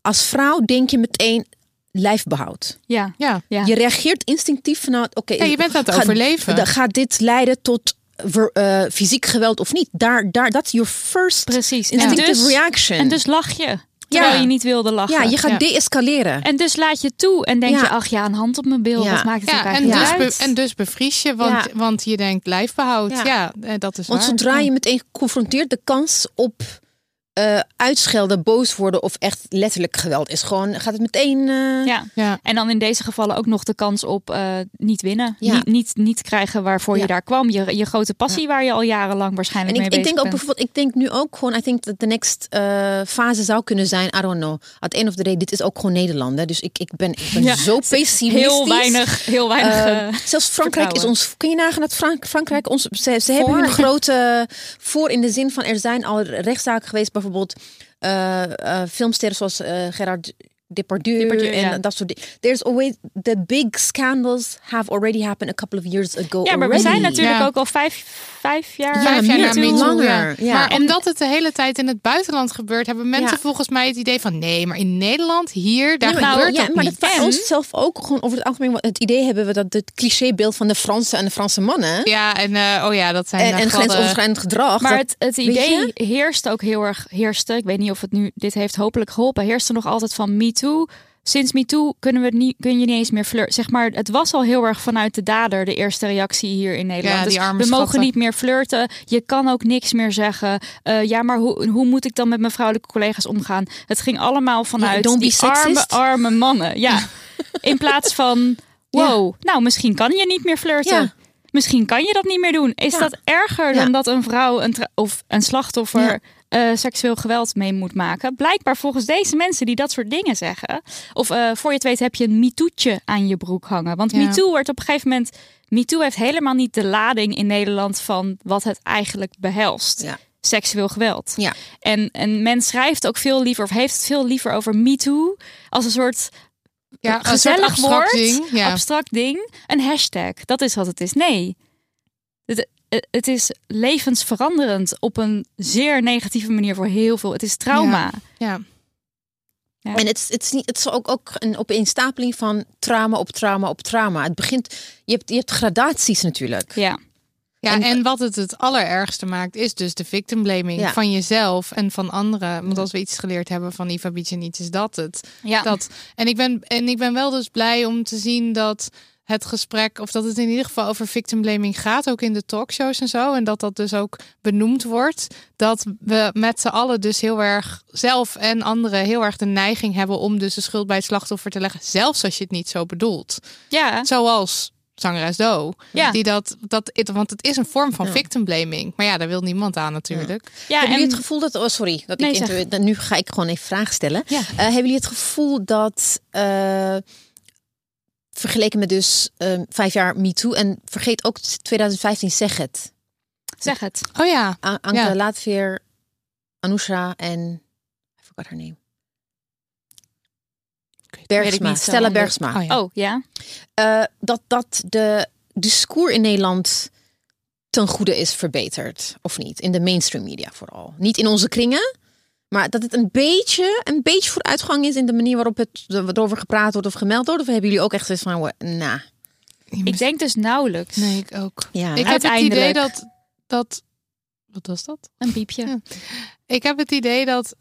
Speaker 3: Als vrouw denk je meteen lijfbehoud.
Speaker 1: Ja,
Speaker 2: Ja.
Speaker 1: ja.
Speaker 3: Je reageert instinctief vanuit, oké,
Speaker 2: Ja, je bent aan het
Speaker 3: gaat-
Speaker 2: overleven.
Speaker 3: Gaat dit leiden tot ver- eh, fysiek geweld of niet? Daar, daar, that's your first
Speaker 1: precies. En
Speaker 3: instinctive
Speaker 1: dus,
Speaker 3: reaction.
Speaker 1: en dus lach je, terwijl
Speaker 3: Ja.
Speaker 1: je niet wilde lachen.
Speaker 3: ja, je gaat
Speaker 2: Ja.
Speaker 3: deescaleren.
Speaker 1: En dus laat je toe en denk
Speaker 3: Ja.
Speaker 1: je, ach ja, een hand op mijn bil,
Speaker 3: Ja.
Speaker 1: wat maakt het ook
Speaker 2: Ja, en
Speaker 1: eigenlijk
Speaker 2: dus,
Speaker 1: uit?
Speaker 2: be- en dus bevries je, want,
Speaker 3: Ja.
Speaker 2: want je denkt lijfbehoud. Ja,
Speaker 3: Ja.
Speaker 2: eh, dat is
Speaker 3: Want
Speaker 2: waar.
Speaker 3: zodra je meteen confronteert de kans op eh, uitschelden, boos worden of echt letterlijk geweld is. Gewoon gaat het meteen. eh,
Speaker 1: Ja.
Speaker 2: Ja.
Speaker 1: En dan in deze gevallen ook nog de kans op eh, niet winnen.
Speaker 3: Ja.
Speaker 1: Niet, niet, niet krijgen waarvoor
Speaker 3: Ja.
Speaker 1: je daar kwam. Je, je grote passie waar je al jarenlang
Speaker 3: En
Speaker 1: waarschijnlijk
Speaker 3: ik,
Speaker 1: mee
Speaker 3: ik
Speaker 1: bezig
Speaker 3: denk ook bijvoorbeeld, ik denk nu ook gewoon, I think dat de next eh, fase zou kunnen zijn, I don't know. At the end of the day, dit is ook gewoon Nederland. Hè? Dus ik, ik ben, ik ben
Speaker 1: Ja,
Speaker 3: zo pessimistisch.
Speaker 1: Heel weinig, heel weinig.
Speaker 3: Zelfs Frankrijk is ons. Kun je nagaan dat Frank, Frankrijk ons. Ze, ze hebben hun grote voor in de zin van er zijn al rechtszaken geweest, bijvoorbeeld filmsterren zoals eh, Gerard Depardieu,
Speaker 1: Depardieu,
Speaker 3: en
Speaker 1: ja.
Speaker 3: dat soort dingen. There's always the big scandals have already happened a couple of years ago.
Speaker 1: ja, maar we zijn natuurlijk
Speaker 2: Ja.
Speaker 1: ook al vijf, vijf jaar.
Speaker 3: Ja,
Speaker 2: Vijf jaar
Speaker 3: meer Langer, ja.
Speaker 2: Maar
Speaker 3: En-
Speaker 2: omdat het de hele tijd in het buitenland gebeurt, hebben mensen
Speaker 3: Ja.
Speaker 2: volgens mij het idee van nee, maar in Nederland, hier, daar
Speaker 3: maar,
Speaker 2: gebeurt
Speaker 3: ja,
Speaker 2: dat
Speaker 3: maar
Speaker 2: niet.
Speaker 3: dat bij
Speaker 1: En-
Speaker 3: ons zelf ook gewoon over het algemeen het idee hebben we dat het clichébeeld van de Franse en de Franse mannen
Speaker 2: Ja, en eh, oh ja, dat zijn
Speaker 3: en,
Speaker 2: eh,
Speaker 3: en
Speaker 2: gladde-
Speaker 3: grensoverschrijdend gedrag.
Speaker 1: Maar
Speaker 3: dat-
Speaker 1: het, het idee heerst ook heel erg, heerste, ik weet niet of het nu, dit heeft hopelijk geholpen, heerste nog altijd van MeToo. Sinds MeToo kunnen we niet, kun je niet eens meer flirten. Zeg maar, het was al heel erg vanuit de dader de eerste reactie hier in Nederland.
Speaker 2: Ja,
Speaker 1: dus we mogen
Speaker 2: schatten.
Speaker 1: niet meer flirten. Je kan ook niks meer zeggen. Eh, ja, maar hoe, hoe moet ik dan met mijn vrouwelijke collega's omgaan? Het ging allemaal vanuit die arme, arme mannen. Ja, *laughs* in plaats van, wow, nou misschien kan je niet meer flirten. Misschien kan je dat niet meer doen. Is
Speaker 3: Ja.
Speaker 1: dat erger
Speaker 3: Ja.
Speaker 1: dan dat een vrouw een of een slachtoffer
Speaker 3: Ja.
Speaker 1: Eh, seksueel geweld mee moet maken? Blijkbaar volgens deze mensen die dat soort dingen zeggen. Of eh, voor je het weet heb je een MeToo'tje aan je broek hangen. Want
Speaker 2: Ja.
Speaker 1: MeToo wordt op een gegeven moment... MeToo heeft helemaal niet de lading in Nederland van wat het eigenlijk behelst.
Speaker 3: Ja.
Speaker 1: Seksueel geweld.
Speaker 3: Ja.
Speaker 1: En, en men schrijft ook veel liever, of heeft het veel liever over MeToo als een soort
Speaker 2: ja, een soort
Speaker 1: gezellig
Speaker 2: abstract
Speaker 1: woord,
Speaker 2: ding. Ja.
Speaker 1: abstract ding, een hashtag. Dat is wat het is. Nee, het, het is levensveranderend op een zeer negatieve manier voor heel veel. Het is trauma.
Speaker 2: ja.
Speaker 1: Ja.
Speaker 3: En het, is- het is niet, het is ook, ook een opeenstapeling van trauma op trauma op trauma. Het begint, je hebt, je hebt gradaties natuurlijk.
Speaker 1: Ja.
Speaker 2: Ja,
Speaker 3: En-
Speaker 2: en, wat het het allerergste maakt, is dus de victim blaming
Speaker 3: Ja.
Speaker 2: van jezelf en van anderen. Want als we iets geleerd hebben van Iva niet, is dat het.
Speaker 1: Ja.
Speaker 2: Dat, en, ik ben, en ik ben wel dus blij om te zien dat het gesprek, of dat het in ieder geval over victim blaming gaat, ook in de talkshows en zo. En dat dat dus ook benoemd wordt. Dat we met z'n allen dus heel erg zelf en anderen heel erg de neiging hebben om dus de schuld bij het slachtoffer te leggen. Zelfs als je het niet zo bedoelt.
Speaker 1: ja.
Speaker 2: Zoals zangeres Do.
Speaker 1: Ja.
Speaker 2: Die dat, dat, want het is een vorm van
Speaker 3: Ja.
Speaker 2: victim blaming. Maar ja, daar wil niemand aan natuurlijk.
Speaker 1: ja
Speaker 3: hebben jullie het gevoel dat... Oh, sorry. Dat
Speaker 1: Nee,
Speaker 3: ik
Speaker 1: zeg.
Speaker 3: inter- dan nu ga ik gewoon even vragen stellen.
Speaker 1: Ja.
Speaker 3: Eh, hebben jullie het gevoel dat... eh, vergeleken met dus eh, vijf jaar MeToo... en vergeet ook 2015 Zeg Het.
Speaker 1: zeg het.
Speaker 2: Oh ja.
Speaker 3: A- Anke
Speaker 2: Ja.
Speaker 3: Laatveer, Anousha en... I forgot her name. Bergsma. Stella. Bergsma.
Speaker 2: Oh ja.
Speaker 1: Oh ja.
Speaker 3: Eh, dat, dat de discours in Nederland ten goede is verbeterd. Of niet? In de mainstream media vooral. Niet in onze kringen. Maar dat het een beetje, een beetje vooruitgang is in de manier waarop het erover gepraat wordt of gemeld wordt. Of hebben jullie ook echt zoiets van, nou,
Speaker 1: Ik denk dus nauwelijks.
Speaker 2: Nee, ik ook.
Speaker 3: ja.
Speaker 2: Ik heb het idee dat, dat... Wat was dat?
Speaker 1: Een piepje.
Speaker 2: Ja. Ik heb het idee dat,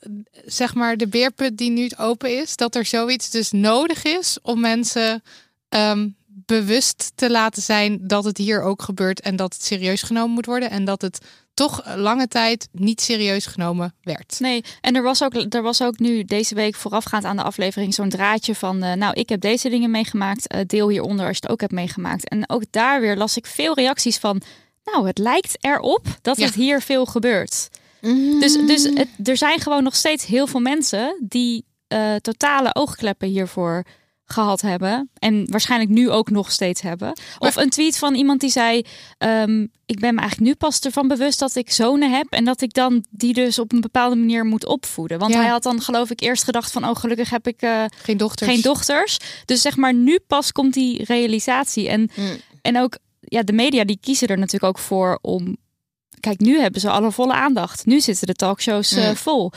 Speaker 2: zeg maar, de beerput die nu open is, dat er zoiets dus nodig is om mensen ehm, bewust te laten zijn dat het hier ook gebeurt en dat het serieus genomen moet worden en dat het toch lange tijd niet serieus genomen werd.
Speaker 1: Nee, en er was, ook, er was ook nu deze week voorafgaand aan de aflevering zo'n draadje van... eh, nou, ik heb deze dingen meegemaakt, eh, deel hieronder als je het ook hebt meegemaakt. En ook daar weer las ik veel reacties van... nou, het lijkt erop dat
Speaker 2: Ja.
Speaker 1: het hier veel gebeurt. Dus, dus het, er zijn gewoon nog steeds heel veel mensen... die eh, totale oogkleppen hiervoor gehad hebben. En waarschijnlijk nu ook nog steeds hebben. Of een tweet van iemand die zei... ehm, ik ben me eigenlijk nu pas ervan bewust dat ik zonen heb... en dat ik dan die dus op een bepaalde manier moet opvoeden. Want
Speaker 2: Ja.
Speaker 1: hij had dan geloof ik eerst gedacht van... oh, gelukkig heb ik eh,
Speaker 2: Geen dochters.
Speaker 1: geen dochters. Dus zeg maar, nu pas komt die realisatie. En,
Speaker 3: Mm.
Speaker 1: en ook, ja, de media die kiezen er natuurlijk ook voor om... Kijk, nu hebben ze alle volle aandacht. Nu zitten de talkshows eh,
Speaker 3: Mm.
Speaker 1: vol.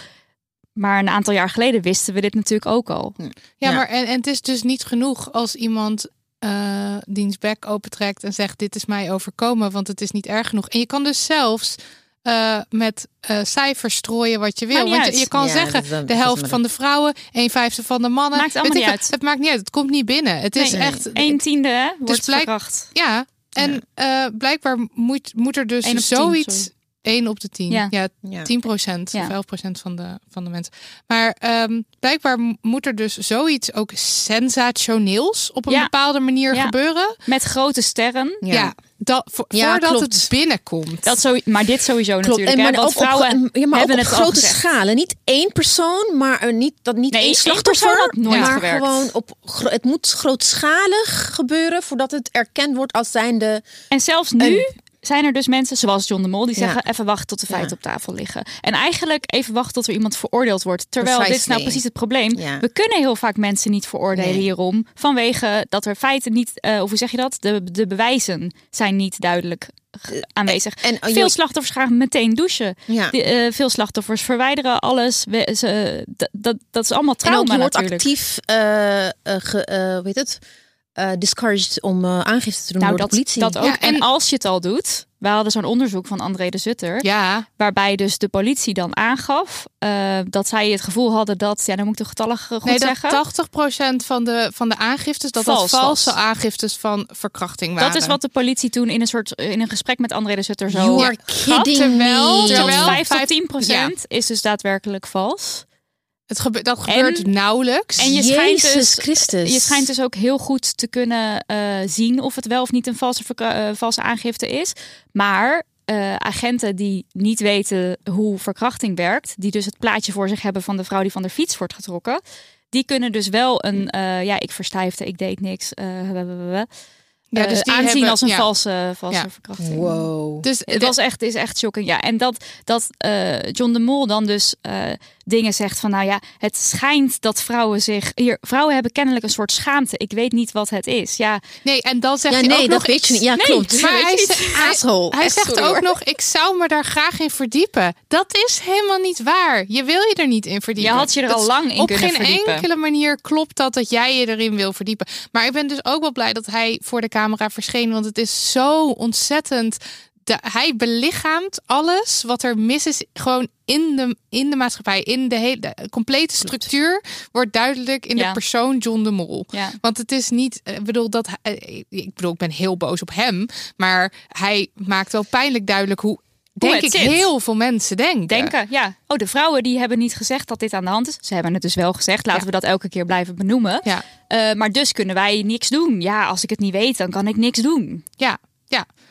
Speaker 1: Maar een aantal jaar geleden wisten we dit natuurlijk ook al.
Speaker 2: Ja,
Speaker 3: Ja.
Speaker 2: maar en, en het is dus niet genoeg als iemand eh diens bek opentrekt en zegt dit is mij overkomen, want het is niet erg genoeg. En je kan dus zelfs eh, met eh, cijfers strooien wat je wil. Want je, kan
Speaker 3: Ja,
Speaker 2: zeggen de helft van de vrouwen, een vijfde van de mannen.
Speaker 1: Maakt allemaal
Speaker 2: ik
Speaker 1: niet uit.
Speaker 2: Het maakt niet uit. Het komt niet binnen. Het is
Speaker 1: Nee.
Speaker 2: echt.
Speaker 1: Een tiende hè, wordt
Speaker 2: blijk-
Speaker 1: verkracht.
Speaker 2: Ja. En eh, blijkbaar moet, moet er dus zoiets.
Speaker 1: sorry.
Speaker 2: 1 op de 10.
Speaker 1: Ja.
Speaker 2: Ja,
Speaker 3: Ja.
Speaker 2: 10 procent
Speaker 1: Ja.
Speaker 2: of 11 procent van de, van de mensen. Maar ehm, blijkbaar moet er dus zoiets ook sensationeels op een
Speaker 1: Ja.
Speaker 2: bepaalde manier
Speaker 1: Ja.
Speaker 2: gebeuren.
Speaker 1: Met grote sterren.
Speaker 2: Ja, dat, vo-
Speaker 3: Ja,
Speaker 2: voordat
Speaker 3: klopt.
Speaker 2: het binnenkomt.
Speaker 1: Dat zo, maar dit sowieso
Speaker 3: Klopt.
Speaker 1: natuurlijk.
Speaker 3: En,
Speaker 1: hè,
Speaker 3: maar
Speaker 1: want
Speaker 3: ook op,
Speaker 1: vrouwen
Speaker 3: ja, maar ook
Speaker 1: hebben
Speaker 3: op
Speaker 1: het al
Speaker 3: grote schalen. Niet één persoon, maar er niet, dat niet
Speaker 1: Nee,
Speaker 3: één
Speaker 1: één
Speaker 3: slachtoffer.
Speaker 1: had nooit
Speaker 3: maar
Speaker 1: gewerkt.
Speaker 3: gewoon op, het moet grootschalig gebeuren voordat het erkend wordt als zijnde.
Speaker 1: En zelfs nu zijn er dus mensen zoals John de Mol die
Speaker 3: Ja.
Speaker 1: zeggen even wachten tot de feiten op tafel liggen. En eigenlijk even wachten tot er iemand veroordeeld wordt. Terwijl dit is nou precies het probleem.
Speaker 3: Ja.
Speaker 1: We kunnen heel vaak mensen niet veroordelen
Speaker 3: Nee.
Speaker 1: hierom. Vanwege dat er feiten niet, eh, of hoe zeg je dat? De, de bewijzen zijn niet duidelijk ge- aanwezig.
Speaker 3: en- oh,
Speaker 1: veel slachtoffers gaan meteen douchen.
Speaker 3: Ja.
Speaker 1: Eh, veel slachtoffers verwijderen alles. We, ze, dat, dat, dat is allemaal
Speaker 3: En ook
Speaker 1: trauma
Speaker 3: je wordt
Speaker 1: natuurlijk.
Speaker 3: actief, eh, eh, ge, eh, hoe heet het, eh, discouraged om eh, aangifte te doen
Speaker 1: Nou,
Speaker 3: door
Speaker 1: dat,
Speaker 3: de politie.
Speaker 1: dat ook.
Speaker 2: Ja,
Speaker 1: en,
Speaker 2: en-
Speaker 1: als je het al doet, we hadden zo'n onderzoek van André de Zutter,
Speaker 2: ja,
Speaker 1: waarbij dus de politie dan aangaf eh, dat zij het gevoel hadden dat, ja, dan moet ik de getallen goed
Speaker 2: nee, dat
Speaker 1: zeggen.
Speaker 2: 80% van de, van de aangiftes, dat
Speaker 1: Vals
Speaker 2: dat valse
Speaker 1: was.
Speaker 2: aangiftes van verkrachting waren.
Speaker 1: dat is wat de politie toen in een soort in een gesprek met André de Zutter zo
Speaker 3: You are kidding
Speaker 2: terwijl-
Speaker 3: me.
Speaker 1: Terwijl
Speaker 2: Terwijl
Speaker 1: 5 tot
Speaker 2: vijf-
Speaker 1: 10 procent is dus daadwerkelijk vals.
Speaker 2: Het gebe dat gebeurt nauwelijks.
Speaker 1: En je schijnt,
Speaker 3: Jezus
Speaker 1: dus,
Speaker 3: Christus.
Speaker 1: je schijnt dus ook heel goed te kunnen eh, zien of het wel of niet een valse, eh, valse aangifte is. Maar eh, agenten die niet weten hoe verkrachting werkt, die dus het plaatje voor zich hebben van de vrouw die van de fiets wordt getrokken, die kunnen dus wel een, eh, ja, ik verstijfde, ik deed niks, eh,
Speaker 2: Ja, dus die
Speaker 1: aanzien
Speaker 2: hebben-
Speaker 1: als een
Speaker 2: ja.
Speaker 1: valse, valse
Speaker 2: Ja.
Speaker 1: verkrachting.
Speaker 3: Wow.
Speaker 2: Dus
Speaker 1: Het was echt, is echt shocking. Ja, en dat, dat eh, John de Mol dan dus eh, dingen zegt van, nou ja, het schijnt dat vrouwen zich hier, vrouwen hebben kennelijk een soort schaamte. Ik weet niet wat het is. Ja,
Speaker 2: nee, en dan zegt
Speaker 3: ja,
Speaker 2: hij
Speaker 3: nee,
Speaker 2: ook
Speaker 3: dat
Speaker 2: nog,
Speaker 3: weet
Speaker 2: ik-
Speaker 3: je niet. Ja,
Speaker 1: Nee,
Speaker 3: klopt.
Speaker 2: Maar
Speaker 3: Weet
Speaker 2: hij, hij, hij zegt
Speaker 3: sorry,
Speaker 2: ook nog, ik zou me daar graag in verdiepen. Dat is helemaal niet waar. Je wil je er niet in verdiepen.
Speaker 1: Je had je er
Speaker 2: Dat
Speaker 1: al lang in
Speaker 2: Op
Speaker 1: kunnen
Speaker 2: geen
Speaker 1: verdiepen.
Speaker 2: enkele manier klopt dat dat jij je erin wil verdiepen. Maar ik ben dus ook wel blij dat hij voor de camera verscheen. Want het is zo ontzettend... De, hij belichaamt alles wat er mis is. Gewoon in de, in de maatschappij. In de hele de complete structuur wordt duidelijk in
Speaker 1: Ja.
Speaker 2: de persoon John de Mol.
Speaker 1: ja.
Speaker 2: Want het is niet, eh, ik bedoel dat, eh, ik bedoel, ik ben heel boos op hem, maar hij maakt wel pijnlijk duidelijk hoe, denk ik,
Speaker 1: zit.
Speaker 2: heel veel mensen denken.
Speaker 1: denken. Ja. Oh, de vrouwen die hebben niet gezegd dat dit aan de hand is. Ze hebben het dus wel gezegd. Laten
Speaker 2: Ja.
Speaker 1: we dat elke keer blijven benoemen.
Speaker 2: Ja,
Speaker 1: Eh, maar dus kunnen wij niks doen. Ja, als ik het niet weet, dan kan ik niks doen.
Speaker 2: ja.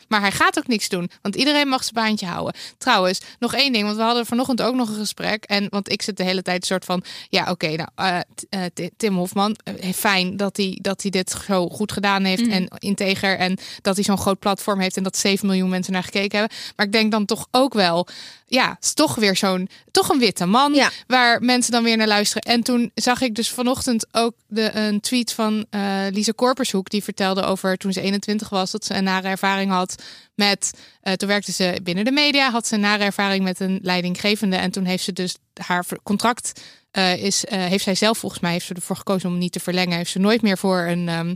Speaker 2: Maar hij gaat ook niks doen, want iedereen mag zijn baantje houden. Trouwens, nog één ding, want we hadden vanochtend ook nog een gesprek. En want ik zit de hele tijd een soort van, ja, oké, nou, eh, eh, Tim Hofman, eh, fijn dat hij, dat hij dit zo goed gedaan heeft en integer. En dat hij zo'n groot platform heeft en dat 7 miljoen mensen naar gekeken hebben. Maar ik denk dan toch ook wel, ja, het is toch weer zo'n, toch een witte man
Speaker 3: Ja.
Speaker 2: waar mensen dan weer naar luisteren. En toen zag ik dus vanochtend ook de, een tweet van eh Lisa Korpershoek. Die vertelde over toen ze 21 was, dat ze een nare ervaring had met. eh, toen werkte ze binnen de media, had ze een nare ervaring met een leidinggevende. En toen heeft ze dus haar contract. eh, is, heeft zij zelf volgens mij heeft ze ervoor gekozen om niet te verlengen. Heeft ze nooit meer voor een ehm,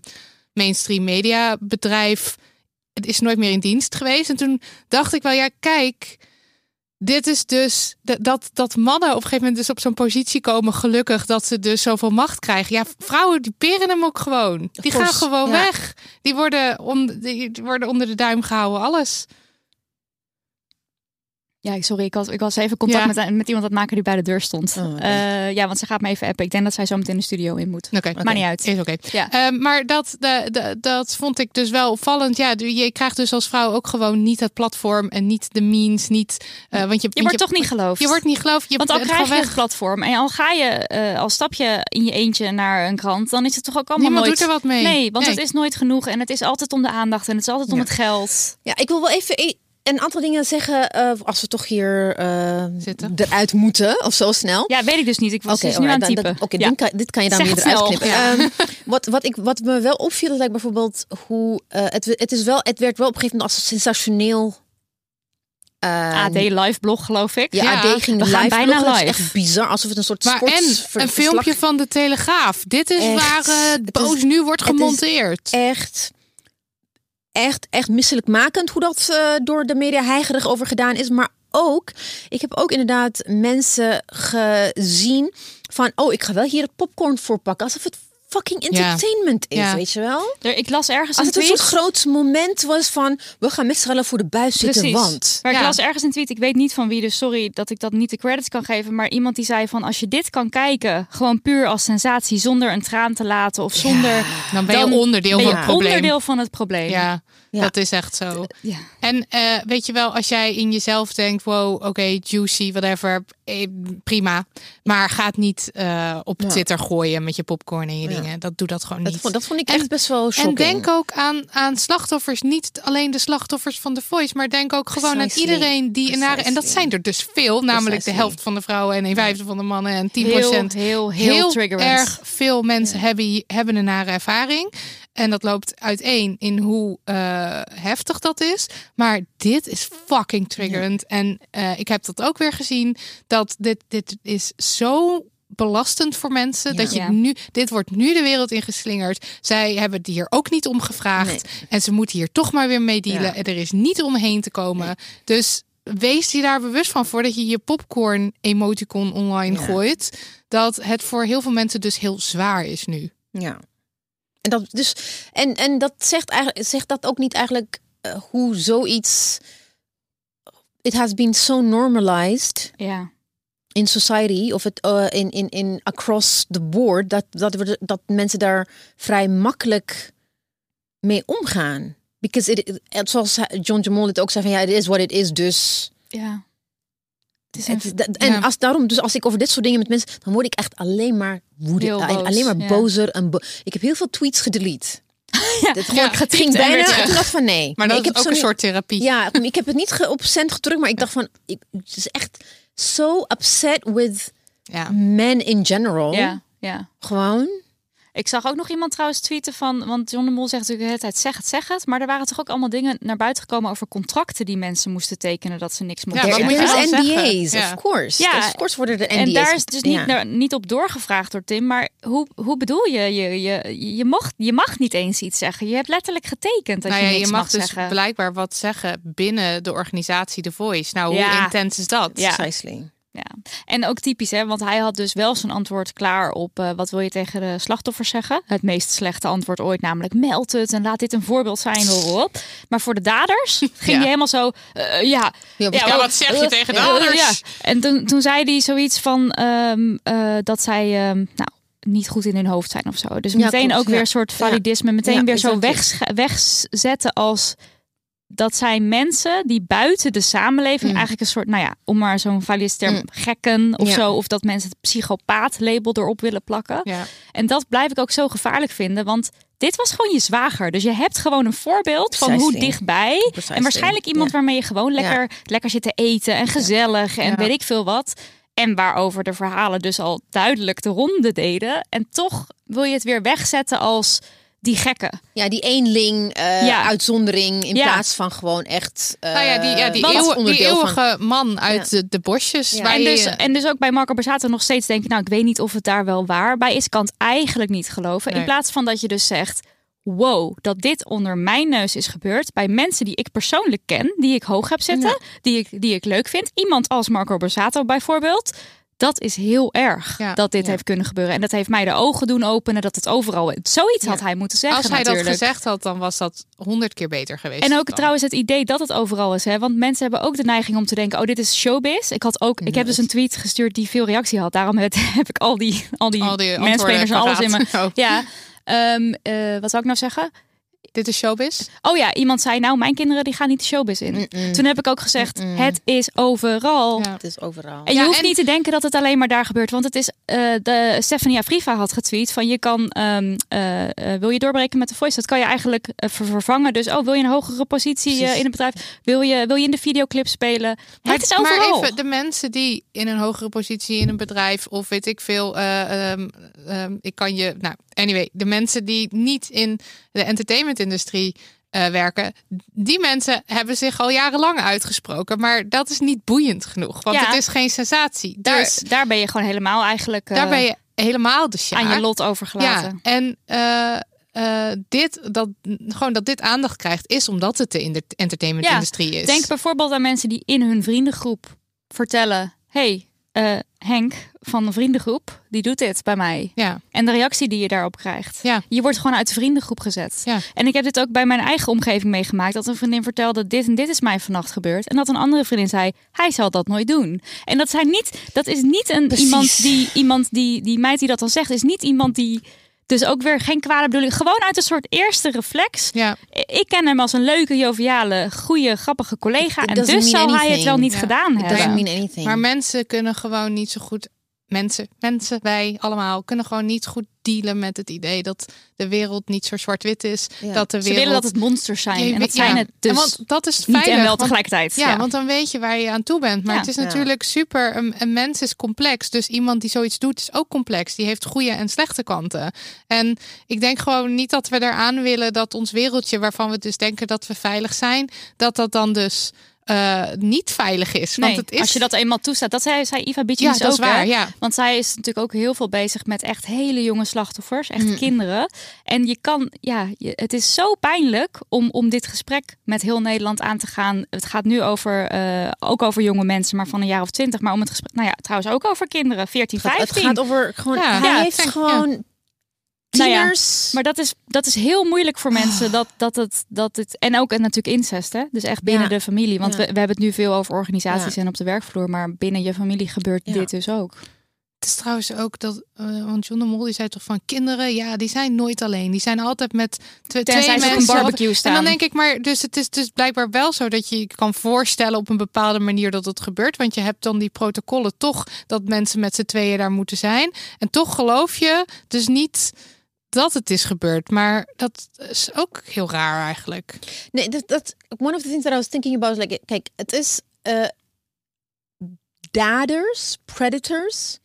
Speaker 2: mainstream media bedrijf. Het is nooit meer in dienst geweest. En toen dacht ik wel, ja, kijk dit is dus dat- dat, mannen op een gegeven moment dus op zo'n positie komen, gelukkig dat ze dus zoveel macht krijgen. Ja, vrouwen die peren hem ook gewoon. Die gaan gewoon
Speaker 3: ja.
Speaker 2: weg. Die worden, die worden onder de duim gehouden, alles.
Speaker 1: Ja, sorry, ik, had, ik was even contact
Speaker 2: Ja.
Speaker 1: met, met iemand aan het maken die bij de deur stond.
Speaker 3: Oh.
Speaker 1: Eh, ja, want ze gaat me even appen. Ik denk dat zij zo meteen de studio in moet.
Speaker 2: Oké,
Speaker 1: Maakt niet uit.
Speaker 2: Is oké.
Speaker 1: Ja.
Speaker 2: Ehm, maar dat, de, de, dat vond ik dus wel opvallend. Ja, je krijgt dus als vrouw ook gewoon niet het platform en niet de means, niet. eh, want je,
Speaker 1: Je wordt toch niet geloofd?
Speaker 2: Je wordt niet geloofd. Je
Speaker 1: Want al
Speaker 2: bent
Speaker 1: krijg je
Speaker 2: gewoon
Speaker 1: het platform en al ga je, eh, al stap je in je eentje naar een krant, dan is het toch ook allemaal
Speaker 2: Niemand
Speaker 1: nooit...
Speaker 2: doet er wat mee.
Speaker 1: Nee, want
Speaker 2: Nee.
Speaker 1: het is nooit genoeg en het is altijd om de aandacht en het is altijd om
Speaker 3: Ja.
Speaker 1: het geld.
Speaker 3: Ja, ik wil wel even e- een aantal dingen zeggen eh, als we toch hier eh,
Speaker 2: Zitten.
Speaker 3: eruit moeten of zo snel.
Speaker 1: Ja, weet ik dus niet. Ik was
Speaker 3: Oké,
Speaker 1: dus nu aan het typen.
Speaker 3: dan- Oké,
Speaker 1: Ja.
Speaker 3: dit kan- dit kan je dan
Speaker 1: Zeg
Speaker 3: weer eruit
Speaker 1: snel.
Speaker 3: knippen. Ehm, *laughs* wat, wat, ik, wat me wel opviel, is bijvoorbeeld hoe eh, het, het is wel, het werd wel op een gegeven moment als sensationeel. eh,
Speaker 1: AD live blog geloof ik.
Speaker 3: Ja,
Speaker 2: Ja,
Speaker 3: AD ging
Speaker 1: we gaan
Speaker 3: live
Speaker 1: bijna
Speaker 3: is
Speaker 1: live.
Speaker 3: echt bizar, alsof het een soort
Speaker 2: Maar
Speaker 3: sport
Speaker 2: en een filmpje van de Telegraaf. Dit is
Speaker 3: Echt.
Speaker 2: waar eh, Boos
Speaker 3: is-
Speaker 2: nu wordt
Speaker 3: het is
Speaker 2: gemonteerd.
Speaker 3: echt, echt, echt misselijkmakend hoe dat eh, door de media heigerig over gedaan is. Maar ook, ik heb ook inderdaad mensen gezien van, oh, ik ga wel hier het popcorn voor pakken. Alsof het fucking entertainment is,
Speaker 2: Ja.
Speaker 3: weet je wel?
Speaker 1: Er- Ik las ergens
Speaker 3: Als
Speaker 1: een
Speaker 3: het een
Speaker 1: tweet.
Speaker 3: soort groot moment was van, we gaan met z'n allen voor de buis zitten,
Speaker 1: Precies.
Speaker 3: want...
Speaker 1: Maar ik las ergens een tweet, ik weet niet van wie, dus sorry dat ik dat niet de credits kan geven. Maar iemand die zei van als je dit kan kijken, gewoon puur als sensatie, zonder een traan te laten of zonder.
Speaker 2: Dan ben je
Speaker 1: Dan
Speaker 2: onderdeel
Speaker 1: ben
Speaker 2: van
Speaker 1: je
Speaker 2: het probleem.
Speaker 1: onderdeel van het probleem.
Speaker 2: Ja,
Speaker 3: Ja.
Speaker 2: dat is echt zo.
Speaker 1: Ja.
Speaker 2: En eh, weet je wel, als jij in jezelf denkt, wow, oké, juicy, whatever, eh, prima. Maar ga het niet eh, op. Twitter gooien met je popcorn en je dingen. Dat doe dat gewoon
Speaker 3: Dat
Speaker 2: niet.
Speaker 3: vond, dat vond ik
Speaker 2: En-
Speaker 3: echt best wel
Speaker 2: en
Speaker 3: shocking.
Speaker 2: denk ook aan, aan slachtoffers. Niet alleen de slachtoffers van The Voice, maar denk ook gewoon
Speaker 3: Precisely.
Speaker 2: aan iedereen die in nare. En dat zijn er dus veel, namelijk de helft van de vrouwen en een vijfde van de mannen en 10%
Speaker 1: Heel, heel, heel, triggerend.
Speaker 2: erg veel mensen hebben, hebben een nare ervaring. En dat loopt uiteen in hoe eh, heftig dat is. Maar dit is fucking triggerend. En eh, ik heb dat ook weer gezien. Dat dit, dit is zo belastend voor mensen.
Speaker 3: Ja.
Speaker 2: Dat je
Speaker 1: Ja.
Speaker 2: nu, dit wordt nu de wereld ingeslingerd. Zij hebben het hier ook niet om gevraagd. En ze moeten hier toch maar weer mee dealen.
Speaker 3: Ja.
Speaker 2: En er is niet omheen te komen. Dus wees je daar bewust van voordat je je popcorn emoticon online
Speaker 3: Ja.
Speaker 2: gooit. Dat het voor heel veel mensen dus heel zwaar is nu.
Speaker 3: Ja. En dat, dus, en, en dat zegt, eigenlijk, zegt dat ook niet eigenlijk eh, hoe zoiets... It has been so normalized
Speaker 1: Ja.
Speaker 3: in society of het uh, in, in, in across the board dat, dat, we, dat mensen daar vrij makkelijk mee omgaan. Because it, it- zoals John Jamal het ook zei van ja, het is what it is, dus.
Speaker 1: ja. Het is
Speaker 3: Het,
Speaker 1: een-
Speaker 3: dat- en
Speaker 2: ja.
Speaker 3: als daarom, dus als ik over dit soort dingen met mensen, dan word ik echt alleen maar
Speaker 1: boos,
Speaker 3: alleen maar
Speaker 1: ja.
Speaker 3: bozer en bo- ik heb heel veel tweets gedelete. *laughs*
Speaker 1: Ja,
Speaker 3: Dit
Speaker 2: ja,
Speaker 3: het ging bijna. Ik dacht van nee.
Speaker 2: Maar
Speaker 3: Nee,
Speaker 2: dat
Speaker 3: ik
Speaker 2: is
Speaker 3: heb
Speaker 2: ook
Speaker 3: zo
Speaker 2: een soort therapie.
Speaker 3: Ja, ik heb het niet op cent gedrukt, maar ik dacht van, ik, het is echt so upset with men in general.
Speaker 1: ja, ja.
Speaker 3: Gewoon.
Speaker 1: Ik zag ook nog iemand trouwens tweeten van, want John de Mol zegt natuurlijk de hele tijd zeg het, zeg het. Maar er waren toch ook allemaal dingen naar buiten gekomen over contracten die mensen moesten tekenen dat ze niks mochten
Speaker 2: Ja,
Speaker 3: there is NDA's?
Speaker 2: Ja.
Speaker 3: of course.
Speaker 1: Ja.
Speaker 3: Of course worden er NDA's.
Speaker 1: En daar is dus niet,
Speaker 3: Ja.
Speaker 1: naar- niet op doorgevraagd door Tim. Maar hoe, hoe bedoel je? Je, je, je, mocht, je mag niet eens iets zeggen. Je hebt letterlijk getekend dat
Speaker 2: Nou
Speaker 1: je niks
Speaker 2: je
Speaker 1: mag,
Speaker 2: mag dus
Speaker 1: zeggen.
Speaker 2: blijkbaar wat zeggen binnen de organisatie The Voice. Nou, hoe
Speaker 1: Ja.
Speaker 2: intens is dat?
Speaker 1: Ja.
Speaker 3: Precisely.
Speaker 1: Ja. En ook typisch, hè? want hij had dus wel zijn antwoord klaar op eh, wat wil je tegen de slachtoffers zeggen. Het meest slechte antwoord ooit, namelijk meld het en laat dit een voorbeeld zijn. Hoor. Maar voor de daders *laughs* ging
Speaker 2: Ja.
Speaker 1: hij helemaal zo, eh, ja,
Speaker 3: Ja,
Speaker 1: Ja,
Speaker 2: wat zeg je
Speaker 1: Eh,
Speaker 2: tegen
Speaker 1: eh, ja. En toen, toen zei hij zoiets van ehm, eh, dat zij ehm, nou, niet goed in hun hoofd zijn of zo. Dus
Speaker 3: Ja,
Speaker 1: meteen
Speaker 3: klopt,
Speaker 1: ook weer een soort validisme. Meteen weer zo weg, wegzetten als dat zijn mensen die buiten de samenleving
Speaker 3: Mm.
Speaker 1: eigenlijk een soort, nou ja, om maar zo'n validisterm
Speaker 3: Mm.
Speaker 1: gekken of
Speaker 3: Ja.
Speaker 1: zo. Of dat mensen het psychopaat-label erop willen plakken.
Speaker 2: Ja.
Speaker 1: En dat blijf ik ook zo gevaarlijk vinden, want dit was gewoon je zwager. Dus je hebt gewoon een voorbeeld van hoe dichtbij. En waarschijnlijk iemand
Speaker 3: Ja.
Speaker 1: waarmee je gewoon lekker, lekker zit te eten en gezellig en weet ik veel wat. En waarover de verhalen dus al duidelijk de ronde deden. En toch wil je het weer wegzetten als die gekken.
Speaker 3: Ja, die eenling eh,
Speaker 1: Ja.
Speaker 3: uitzondering in
Speaker 1: Ja.
Speaker 3: plaats van gewoon echt. eh,
Speaker 2: Nou ja, die, ja, die, eeuw- die
Speaker 3: van-
Speaker 2: eeuwige man uit
Speaker 3: Ja.
Speaker 2: de, de bosjes. Waar
Speaker 1: En
Speaker 2: je-
Speaker 1: dus, en dus ook bij Marco Borsato nog steeds denken, nou ik weet niet of het daar wel waar bij is. Ik kan het eigenlijk niet geloven. In plaats van dat je dus zegt, wow, dat dit onder mijn neus is gebeurd. Bij mensen die ik persoonlijk ken, die ik hoog heb zitten, die, ik, die ik leuk vind. Iemand als Marco Borsato bijvoorbeeld. Dat is heel erg
Speaker 2: Ja.
Speaker 1: dat dit
Speaker 3: Ja.
Speaker 1: heeft kunnen gebeuren. En dat heeft mij de ogen doen openen dat het overal... Zoiets had hij moeten zeggen
Speaker 2: als hij
Speaker 1: natuurlijk.
Speaker 2: dat gezegd had, dan was dat honderd keer beter geweest.
Speaker 1: En ook
Speaker 2: dan.
Speaker 1: trouwens het idee dat het overal is. Hè? Want mensen hebben ook de neiging om te denken: oh, dit is showbiz. Ik had ook, ik heb dus een tweet gestuurd die veel reactie had. Daarom heb, *laughs* heb ik al die, al die,
Speaker 2: Al die
Speaker 1: en alles in me. Ja. Ehm, eh, wat zou ik nou zeggen?
Speaker 2: Dit is showbiz.
Speaker 1: Oh ja, iemand zei: Nou, mijn kinderen die gaan niet de showbiz in. Toen heb ik ook gezegd: Het is overal.
Speaker 2: Ja.
Speaker 3: Het is overal.
Speaker 1: En je
Speaker 2: Ja,
Speaker 1: hoeft
Speaker 2: en-
Speaker 1: niet te denken dat het alleen maar daar gebeurt. Want het is, eh de Stephanie Afriva had getweet van je kan, ehm, eh, eh, wil je doorbreken met de voice? Dat kan je eigenlijk ver- vervangen. Dus, oh, wil je een hogere positie eh, in het bedrijf? Wil je, wil je in de videoclip spelen? Maar het is overal.
Speaker 2: Maar even, de mensen die in een hogere positie in een bedrijf of weet ik veel, eh, ehm, ehm, ik kan je, nou, anyway, de mensen die niet in de entertainmentindustrie eh, werken, die mensen hebben zich al jarenlang uitgesproken, maar dat is niet boeiend genoeg, want
Speaker 1: Ja.
Speaker 2: het is geen sensatie.
Speaker 1: daar,
Speaker 2: Dus
Speaker 1: daar ben je gewoon helemaal eigenlijk eh,
Speaker 2: daar ben je helemaal de
Speaker 1: aan je lot overgelaten.
Speaker 2: Ja, en eh, eh, dit, dat, gewoon dat dit aandacht krijgt, is omdat het de entertainmentindustrie is.
Speaker 1: Denk bijvoorbeeld aan mensen die in hun vriendengroep vertellen: hey, eh, Henk van de vriendengroep, die doet dit bij mij.
Speaker 2: Ja.
Speaker 1: En de reactie die je daarop krijgt.
Speaker 2: Ja.
Speaker 1: Je wordt gewoon uit de vriendengroep gezet.
Speaker 2: Ja.
Speaker 1: En ik heb dit ook bij mijn eigen omgeving meegemaakt. Dat een vriendin vertelde, dit en dit is mij vannacht gebeurd. En dat een andere vriendin zei, hij zal dat nooit doen. En dat, zijn niet, dat is niet een,
Speaker 3: Precies.
Speaker 1: iemand, die, iemand die, die meid die dat dan zegt, is niet iemand die... Dus ook weer geen kwade bedoeling. Gewoon uit een soort eerste reflex.
Speaker 2: Ja.
Speaker 1: Ik ken hem als een leuke, joviale, goede, grappige collega. En dus zal hij het wel niet
Speaker 2: Ja.
Speaker 1: gedaan hebben.
Speaker 3: mean anything.
Speaker 2: Maar mensen kunnen gewoon niet zo goed. Mensen, mensen, wij allemaal kunnen gewoon niet goed dealen met het idee dat de wereld niet zo zwart-wit is.
Speaker 3: Ja.
Speaker 2: Dat de
Speaker 1: Ze
Speaker 2: wereld.
Speaker 1: willen dat het monsters zijn.
Speaker 2: Je
Speaker 1: en dat zijn het dus
Speaker 2: En want dat is
Speaker 1: niet
Speaker 2: veilig.
Speaker 1: en wel
Speaker 2: want-
Speaker 1: tegelijkertijd.
Speaker 2: Ja, want dan weet je waar je aan toe bent. Maar
Speaker 1: Ja.
Speaker 2: het is
Speaker 3: Ja.
Speaker 2: natuurlijk super. Een, een mens is complex. Dus iemand die zoiets doet, is ook complex. Die heeft goede en slechte kanten. En ik denk gewoon niet dat we eraan willen dat ons wereldje, waarvan we dus denken dat we veilig zijn, dat dat dan dus eh, niet veilig is. Want
Speaker 1: Nee,
Speaker 2: het is.
Speaker 1: als je dat eenmaal toestaat. Dat zei, zei Iva Bitjes
Speaker 2: ja,
Speaker 1: ook.
Speaker 2: dat is waar.
Speaker 1: hè?
Speaker 2: Ja.
Speaker 1: Want zij is natuurlijk ook heel veel bezig met echt hele jonge slachtoffers, echt
Speaker 3: Mm.
Speaker 1: kinderen. En je kan, ja, je, het is zo pijnlijk om, om dit gesprek met heel Nederland aan te gaan. Het gaat nu over, eh, ook over jonge mensen, maar van een jaar of twintig. Maar om het gesprek, nou ja, trouwens ook over kinderen, 14,
Speaker 3: Het gaat-
Speaker 1: 15.
Speaker 3: Het gaat over gewoon.
Speaker 2: Ja.
Speaker 3: hij
Speaker 1: Ja,
Speaker 3: heeft
Speaker 2: denk-
Speaker 1: Nou ja. Maar dat is, dat is heel moeilijk voor mensen. Dat, dat het, dat het, en ook en natuurlijk incest, hè? Dus echt binnen
Speaker 3: Ja.
Speaker 1: de familie. Want
Speaker 3: Ja.
Speaker 1: we, we hebben het nu veel over organisaties en op de werkvloer. Maar binnen je familie gebeurt dit dus ook.
Speaker 2: Het is trouwens ook dat, eh, want John de Mol die zei toch van kinderen, ja, die zijn nooit alleen. Die zijn altijd met twee,
Speaker 1: Tenzij op een
Speaker 2: mensen.
Speaker 1: barbecue staan.
Speaker 2: En dan denk ik, maar dus het is dus blijkbaar wel zo dat je je kan voorstellen op een bepaalde manier dat het gebeurt. Want je hebt dan die protocollen toch dat mensen met z'n tweeën daar moeten zijn. En toch geloof je dus niet dat het is gebeurd. Maar dat is ook heel raar eigenlijk.
Speaker 3: Nee, dat, dat one of the things that I was thinking about is like, kijk, het is eh, daders, predators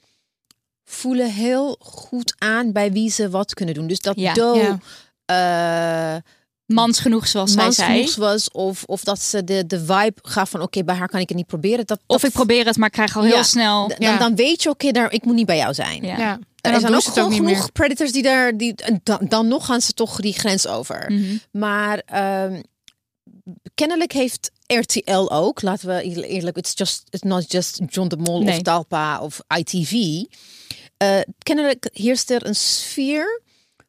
Speaker 3: voelen heel goed aan bij wie ze wat kunnen doen. Dus dat
Speaker 1: Ja.
Speaker 3: Do
Speaker 2: Ja.
Speaker 3: eh,
Speaker 1: Mans genoeg, zoals zij
Speaker 3: mans
Speaker 1: zei.
Speaker 3: genoeg was of, of dat ze de, de vibe gaf van oké, bij haar kan ik het niet proberen. Dat,
Speaker 1: Of
Speaker 3: dat-
Speaker 1: ik probeer het, maar ik krijg al heel
Speaker 3: Ja.
Speaker 1: snel.
Speaker 3: dan, dan weet je oké, daar ik moet niet bij jou zijn.
Speaker 1: Ja.
Speaker 2: En
Speaker 3: Er zijn ook gewoon
Speaker 2: niet
Speaker 3: genoeg
Speaker 2: meer.
Speaker 3: predators die daar die dan, dan nog gaan ze toch die grens over.
Speaker 1: Mhm.
Speaker 3: Maar ehm, kennelijk heeft RTL ook, laten we eer- eerlijk, it's just it's not just John de Mol
Speaker 1: Nee.
Speaker 3: of Talpa of ITV. Eh, kennelijk heerst er een sfeer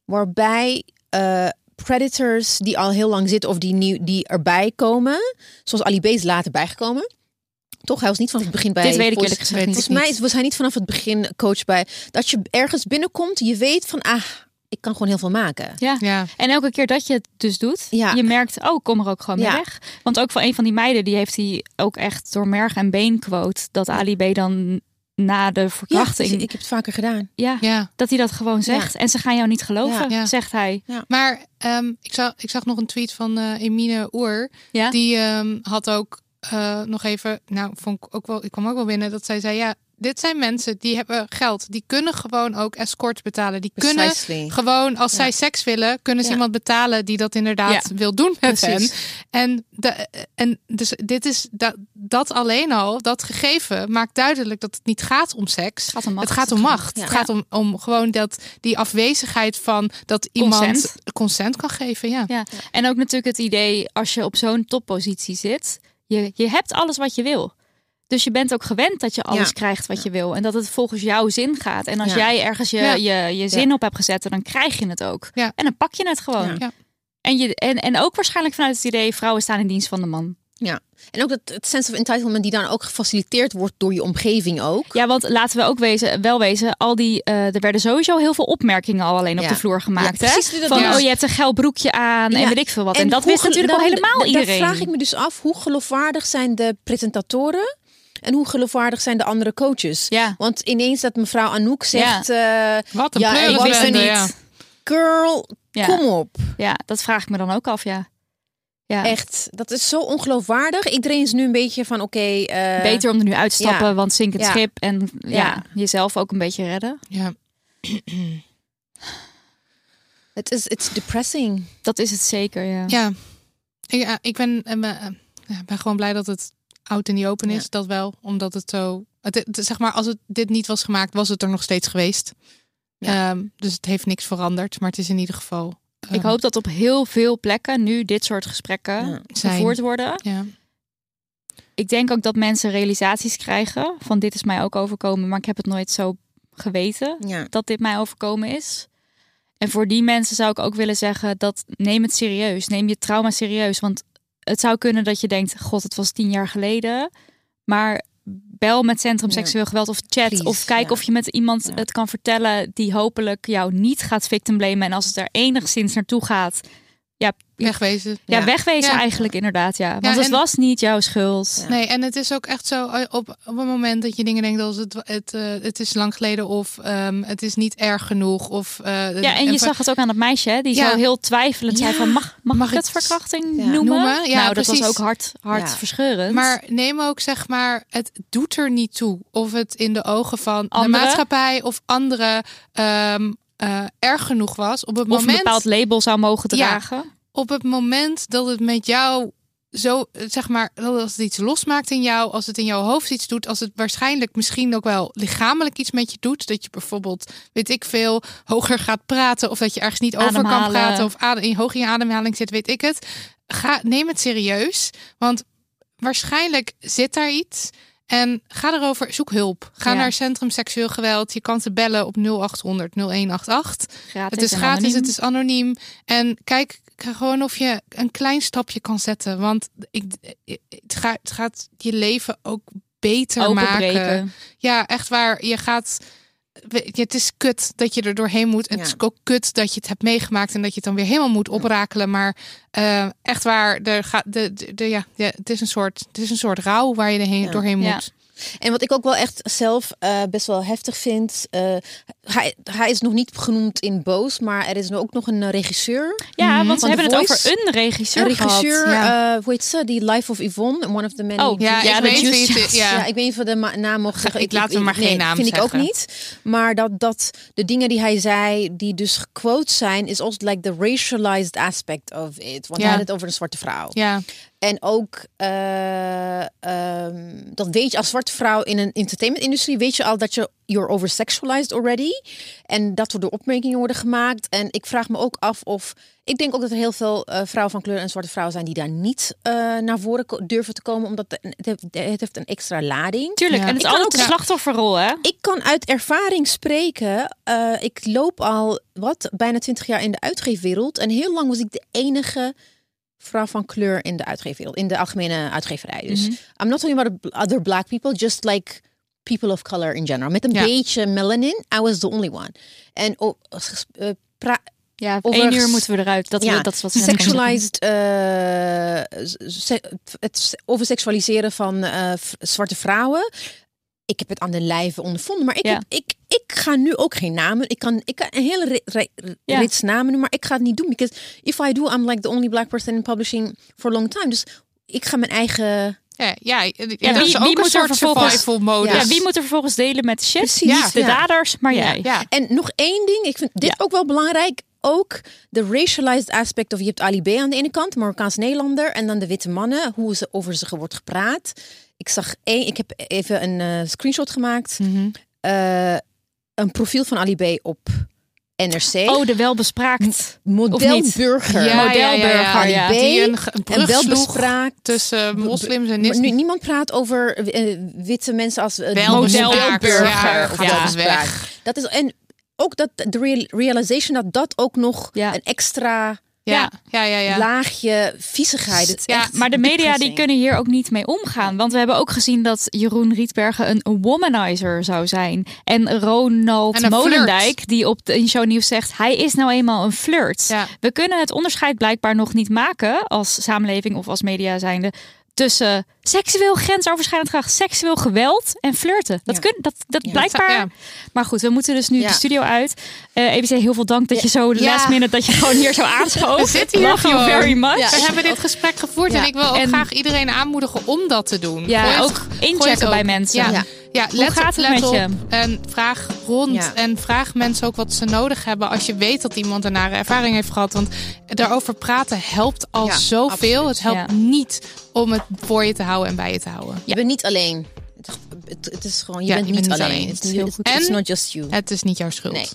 Speaker 3: waarbij eh, predators die al heel lang zitten of die nieuw die erbij komen, zoals Ali B is later bijgekomen. Toch, hij was niet vanaf het begin bij.
Speaker 1: Dit weet ik
Speaker 3: volgens-
Speaker 1: eerlijk gezegd niet.
Speaker 3: Volgens mij is- was hij niet vanaf het begin coach bij. Dat je ergens binnenkomt, je weet van, ah, ik kan gewoon heel veel maken.
Speaker 1: Ja.
Speaker 2: Ja.
Speaker 1: En elke keer dat je het dus doet,
Speaker 3: Ja.
Speaker 1: je merkt, oh, ik kom er ook gewoon mee
Speaker 3: Ja.
Speaker 1: weg. Want ook van een van die meiden, die heeft hij ook echt door merg en been quote, dat Ali B dan na de verkrachting,
Speaker 3: ik heb het vaker gedaan.
Speaker 1: ja,
Speaker 2: ja.
Speaker 1: dat hij dat gewoon zegt. En ze gaan jou niet geloven,
Speaker 2: Ja.
Speaker 1: Zegt hij.
Speaker 2: Maar ehm, ik, zag, ik zag nog een tweet van eh, Emine Oer.
Speaker 1: Ja?
Speaker 2: Die ehm, had ook eh, nog even, nou, vond ik ook wel, ik kwam ook wel binnen dat zij zei: Ja, dit zijn mensen die hebben geld. Die kunnen gewoon ook escort betalen. Die kunnen gewoon, als zij seks willen, kunnen ze
Speaker 3: Ja.
Speaker 2: iemand betalen die dat inderdaad wil doen met
Speaker 1: Precies.
Speaker 2: hen. En, de, en dus dit is dat, dat alleen al, dat gegeven, maakt duidelijk dat het niet gaat om seks.
Speaker 1: Het gaat om macht.
Speaker 2: Het gaat om macht.
Speaker 3: Ja.
Speaker 2: Het gaat om, om gewoon dat die afwezigheid van dat iemand
Speaker 1: Consent.
Speaker 2: consent kan geven. Ja.
Speaker 1: Ja. En ook natuurlijk het idee, als je op zo'n toppositie zit, je, je hebt alles wat je wil. Dus je bent ook gewend dat je alles
Speaker 3: Ja.
Speaker 1: krijgt wat je wil. En dat het volgens jouw zin gaat. En als
Speaker 3: Ja.
Speaker 1: jij ergens je,
Speaker 2: Ja.
Speaker 1: je, je zin op hebt gezet, dan krijg je het ook.
Speaker 2: Ja.
Speaker 1: En dan pak je het gewoon.
Speaker 3: Ja.
Speaker 2: Ja.
Speaker 1: En, je, en, en ook waarschijnlijk vanuit het idee, vrouwen staan in dienst van de man.
Speaker 3: Ja. En ook dat het sense of entitlement die dan ook gefaciliteerd wordt door je omgeving ook.
Speaker 1: Ja, want laten we ook wezen, wel wezen, al die, eh, er werden sowieso heel veel opmerkingen al alleen op de vloer gemaakt.
Speaker 3: Ja,
Speaker 1: hè?
Speaker 3: precies,
Speaker 1: Van,
Speaker 3: ja.
Speaker 1: oh, je hebt een geil broekje aan en weet ik veel wat. En, dat wist natuurlijk al
Speaker 3: dan-
Speaker 1: helemaal
Speaker 3: dan
Speaker 1: iedereen.
Speaker 3: vraag ik me dus af, hoe geloofwaardig zijn de presentatoren? En hoe geloofwaardig zijn de andere coaches?
Speaker 1: Ja.
Speaker 3: Want ineens dat mevrouw Anouk zegt... eh,
Speaker 2: Wat een
Speaker 3: Ja, ik wist
Speaker 2: ja.
Speaker 3: niet. girl,
Speaker 1: Ja.
Speaker 3: kom op.
Speaker 1: Ja, dat vraag ik me dan ook af, ja. Ja.
Speaker 3: Echt, dat is zo ongeloofwaardig. Iedereen is nu een beetje van, oké... eh,
Speaker 1: Beter om er nu uit te stappen,
Speaker 3: ja.
Speaker 1: want zink het
Speaker 3: Ja.
Speaker 1: schip en ja,
Speaker 3: Ja.
Speaker 1: jezelf ook een beetje redden.
Speaker 2: Ja.
Speaker 3: Het is it's depressing.
Speaker 1: Dat is het zeker, ja.
Speaker 2: Ja, ik, ja, ik ben, eh, ben, eh, ja, ben gewoon blij dat het oud in die open is.
Speaker 3: Ja.
Speaker 2: Dat wel, omdat het zo. Het, het- zeg maar, als het dit niet was gemaakt, was het er nog steeds geweest.
Speaker 3: Ja.
Speaker 2: Ehm, dus het heeft niks veranderd, maar het is in ieder geval.
Speaker 1: Ik hoop dat op heel veel plekken nu dit soort gesprekken
Speaker 3: Ja.
Speaker 1: Gevoerd worden.
Speaker 2: Ja.
Speaker 1: ik denk ook dat mensen realisaties krijgen van dit is mij ook overkomen, maar ik heb het nooit zo geweten
Speaker 3: Ja.
Speaker 1: dat dit mij overkomen is. En voor die mensen zou ik ook willen zeggen dat neem het serieus, neem je trauma serieus, want het zou kunnen dat je denkt, god, het was tien jaar geleden, maar bel met Centrum. Seksueel Geweld of chat
Speaker 3: Please,
Speaker 1: of kijk
Speaker 3: ja.
Speaker 1: of je met iemand
Speaker 3: Ja.
Speaker 1: het kan vertellen die hopelijk jou niet gaat victim blamen en als het er enigszins naartoe gaat, ja,
Speaker 2: Wegwezen.
Speaker 1: ja,
Speaker 3: Ja.
Speaker 1: wegwezen
Speaker 2: Ja.
Speaker 1: eigenlijk inderdaad, ja. Want
Speaker 2: Ja,
Speaker 1: het was niet jouw schuld.
Speaker 3: Ja.
Speaker 2: Nee, en het is ook echt zo eh, op, op een moment dat je dingen denkt als het, het, eh, het is lang geleden of ehm, het is niet erg genoeg. Of, eh,
Speaker 1: Ja, en je zag het ook aan dat meisje, hè, die
Speaker 2: Ja.
Speaker 1: zo heel twijfelend zei van mag, mag,
Speaker 2: Mag
Speaker 1: ik het
Speaker 2: het
Speaker 1: verkrachting
Speaker 3: Ja.
Speaker 1: noemen?
Speaker 2: Noemen? Ja,
Speaker 1: nou, dat was ook hard, hard
Speaker 3: Ja.
Speaker 1: verscheurend.
Speaker 2: Maar neem ook zeg maar, het doet er niet toe of het in de ogen van de maatschappij of anderen ehm, eh, erg genoeg was. Op het
Speaker 1: of een
Speaker 2: moment,
Speaker 1: bepaald label zou mogen
Speaker 2: Ja.
Speaker 1: dragen.
Speaker 2: op het moment dat het met jou zo, zeg maar, dat als het iets losmaakt in jou, als het in jouw hoofd iets doet, als het waarschijnlijk misschien ook wel lichamelijk iets met je doet, dat je bijvoorbeeld, weet ik veel, hoger gaat praten of dat je ergens niet over kan praten of adem, in hoog in je ademhaling zit, weet ik het. Ga, neem het serieus, want waarschijnlijk zit daar iets. En ga erover, zoek hulp. Ga
Speaker 1: Ja.
Speaker 2: naar Centrum Seksueel Geweld. Je kan ze bellen op 0800 0188.
Speaker 1: Gratis
Speaker 2: Het is gratis,
Speaker 1: anoniem.
Speaker 2: het is anoniem. En kijk gewoon of je een klein stapje kan zetten. Want ik, het, gaat, het gaat je leven ook beter maken. Ja, echt waar. Je gaat. Het is kut dat je er doorheen moet. En Het is ook kut dat je het hebt meegemaakt en dat je het dan weer helemaal moet oprakelen. Maar eh, echt waar, er gaat, de, de, de- ja, ja, het, is een soort, het is een soort rouw waar je erheen,
Speaker 3: Ja.
Speaker 2: doorheen
Speaker 1: Ja.
Speaker 2: moet.
Speaker 3: En wat ik ook wel echt zelf eh, best wel heftig vind. eh, hij, hij is nog niet genoemd in Boos, maar er is nu ook nog een regisseur.
Speaker 1: Ja, want we
Speaker 3: Van
Speaker 1: hebben het over een regisseur,
Speaker 3: Een regisseur,
Speaker 1: gehad.
Speaker 2: ja.
Speaker 3: eh, hoe heet ze? Die Life of Yvonne, one of the many.
Speaker 1: Oh,
Speaker 2: Ja,
Speaker 1: Ja,
Speaker 2: ik weet het. Ja.
Speaker 3: Ja, ik weet niet of de ma- naam mogen zeggen.
Speaker 2: Ik laat hem maar geen
Speaker 3: nee,
Speaker 2: naam
Speaker 3: vind ik ook niet. Maar dat, dat de dingen die hij zei, die dus gequote zijn, is also like the racialized aspect of it. Want
Speaker 2: Ja.
Speaker 3: hij had het over een zwarte vrouw.
Speaker 2: ja.
Speaker 3: En ook, eh, ehm, dat weet je als zwarte vrouw in een entertainment-industrie, weet je al dat je you're oversexualized already. En dat er door opmerkingen worden gemaakt. En ik vraag me ook af of, ik denk ook dat er heel veel eh, vrouwen van kleur en zwarte vrouwen zijn die daar niet eh, naar voren durven te komen, omdat het, het, heeft, het heeft een extra lading.
Speaker 1: Tuurlijk,
Speaker 2: Ja.
Speaker 1: en het is altijd
Speaker 3: ook-
Speaker 1: de slachtofferrol, hè?
Speaker 3: Ik kan uit ervaring spreken. Eh, ik loop al wat bijna twintig jaar in de uitgeefwereld. En heel lang was ik de enige vrouw van kleur in de uitgeefwereld. In de algemene uitgeverij. Dus
Speaker 1: Mhm.
Speaker 3: I'm not talking about other black people. Just like people of color in general. Met een
Speaker 2: Ja.
Speaker 3: beetje melanin. I was the only one. En oh, eh,
Speaker 1: Ja,
Speaker 3: Over-
Speaker 1: één uur moeten we eruit. Dat,
Speaker 3: Ja,
Speaker 1: we, dat is wat zeggen.
Speaker 3: sexualized, eh, se- het overseksualiseren van eh, zwarte vrouwen. Ik heb het aan de lijve ondervonden, maar ik,
Speaker 1: Ja.
Speaker 3: heb, ik, ik ga nu ook geen namen. Ik kan, ik kan een hele ri- ri-
Speaker 1: Ja.
Speaker 3: rits namen noemen, maar ik ga het niet doen. Because if I do, I'm like the only black person in publishing for a long time. Dus ik ga mijn eigen...
Speaker 2: Ja, ja, ja, dat
Speaker 1: wie-
Speaker 2: is
Speaker 1: wie
Speaker 2: ook een
Speaker 1: moet er
Speaker 2: soort
Speaker 1: vervolgens-
Speaker 2: survival modus.
Speaker 1: Ja, wie moet er vervolgens delen met de?
Speaker 3: Precies,
Speaker 1: de
Speaker 3: ja.
Speaker 1: daders, maar jij.
Speaker 2: Ja.
Speaker 3: En nog één ding, ik vind dit
Speaker 1: Ja.
Speaker 3: ook wel belangrijk. Ook de racialized aspect of je hebt Ali B aan de ene kant, Marokkaans Nederlander, en dan de witte mannen, hoe ze over ze wordt gepraat. Ik zag één, ik heb even een eh, screenshot gemaakt,
Speaker 2: Mhm.
Speaker 3: Eh, een profiel van Ali B op NRC.
Speaker 1: Oh, de welbespraakt.
Speaker 3: modelburger.
Speaker 2: Ja, ja, ja, ja.
Speaker 1: Modelburger,
Speaker 3: Ali. B.
Speaker 2: Die een, een
Speaker 3: en
Speaker 2: tussen moslims en
Speaker 3: nu, niemand praat over eh, witte mensen als modelburger.
Speaker 2: ja,
Speaker 3: of bespraakt.
Speaker 2: weg.
Speaker 3: Dat is en ook dat de real- realization dat dat ook nog een extra
Speaker 2: Ja, ja, ja. ja.
Speaker 3: laagje viezigheid. Het
Speaker 2: Ja,
Speaker 1: Maar de media die kunnen hier ook niet mee omgaan. Want we hebben ook gezien dat Jeroen Rietbergen een womanizer zou zijn. En Ronald
Speaker 2: En
Speaker 1: Molendijk, die op de in Show Nieuws zegt... hij is nou eenmaal een flirt.
Speaker 2: Ja.
Speaker 1: We kunnen het onderscheid blijkbaar nog niet maken... als samenleving of als media zijnde... tussen seksueel grensoverschrijdend gedrag, seksueel geweld en flirten. Dat,
Speaker 3: Ja.
Speaker 1: kun, dat, dat
Speaker 3: Ja.
Speaker 1: blijkbaar...
Speaker 2: Ja.
Speaker 1: Maar goed, we moeten dus nu
Speaker 3: Ja.
Speaker 1: de studio uit. Eh EBC, heel veel dank dat je zo
Speaker 3: Ja.
Speaker 1: last minute... dat je gewoon hier zo *laughs* aanschoof.
Speaker 2: We zitten hier
Speaker 1: Love you
Speaker 2: gewoon.
Speaker 1: very much.
Speaker 3: Ja.
Speaker 2: We hebben dit gesprek gevoerd
Speaker 3: Ja.
Speaker 2: en ik wil ook
Speaker 1: En-
Speaker 2: graag iedereen aanmoedigen om dat te doen.
Speaker 1: Ja,
Speaker 2: Gooi
Speaker 1: ook inchecken bij mensen.
Speaker 2: Ja,
Speaker 3: Ja.
Speaker 1: Hoe
Speaker 2: let,
Speaker 1: gaat het
Speaker 2: let
Speaker 1: met
Speaker 2: op
Speaker 1: je?
Speaker 2: En vraag rond.
Speaker 3: Ja.
Speaker 2: En vraag mensen ook wat ze nodig hebben als je weet dat iemand een nare ervaring heeft gehad. Want daarover praten helpt al
Speaker 3: Ja,
Speaker 2: zoveel.
Speaker 3: absoluut.
Speaker 2: Het helpt
Speaker 1: Ja.
Speaker 2: niet om het voor je te houden en bij je te houden.
Speaker 3: Je bent niet alleen. Het, is gewoon, je
Speaker 2: Ja,
Speaker 3: bent
Speaker 2: je
Speaker 3: niet,
Speaker 2: bent niet
Speaker 3: alleen.
Speaker 2: Het is heel
Speaker 3: it's,
Speaker 2: goed.
Speaker 3: it's
Speaker 2: En-
Speaker 3: not just you.
Speaker 2: Het is niet jouw schuld.
Speaker 3: Nee.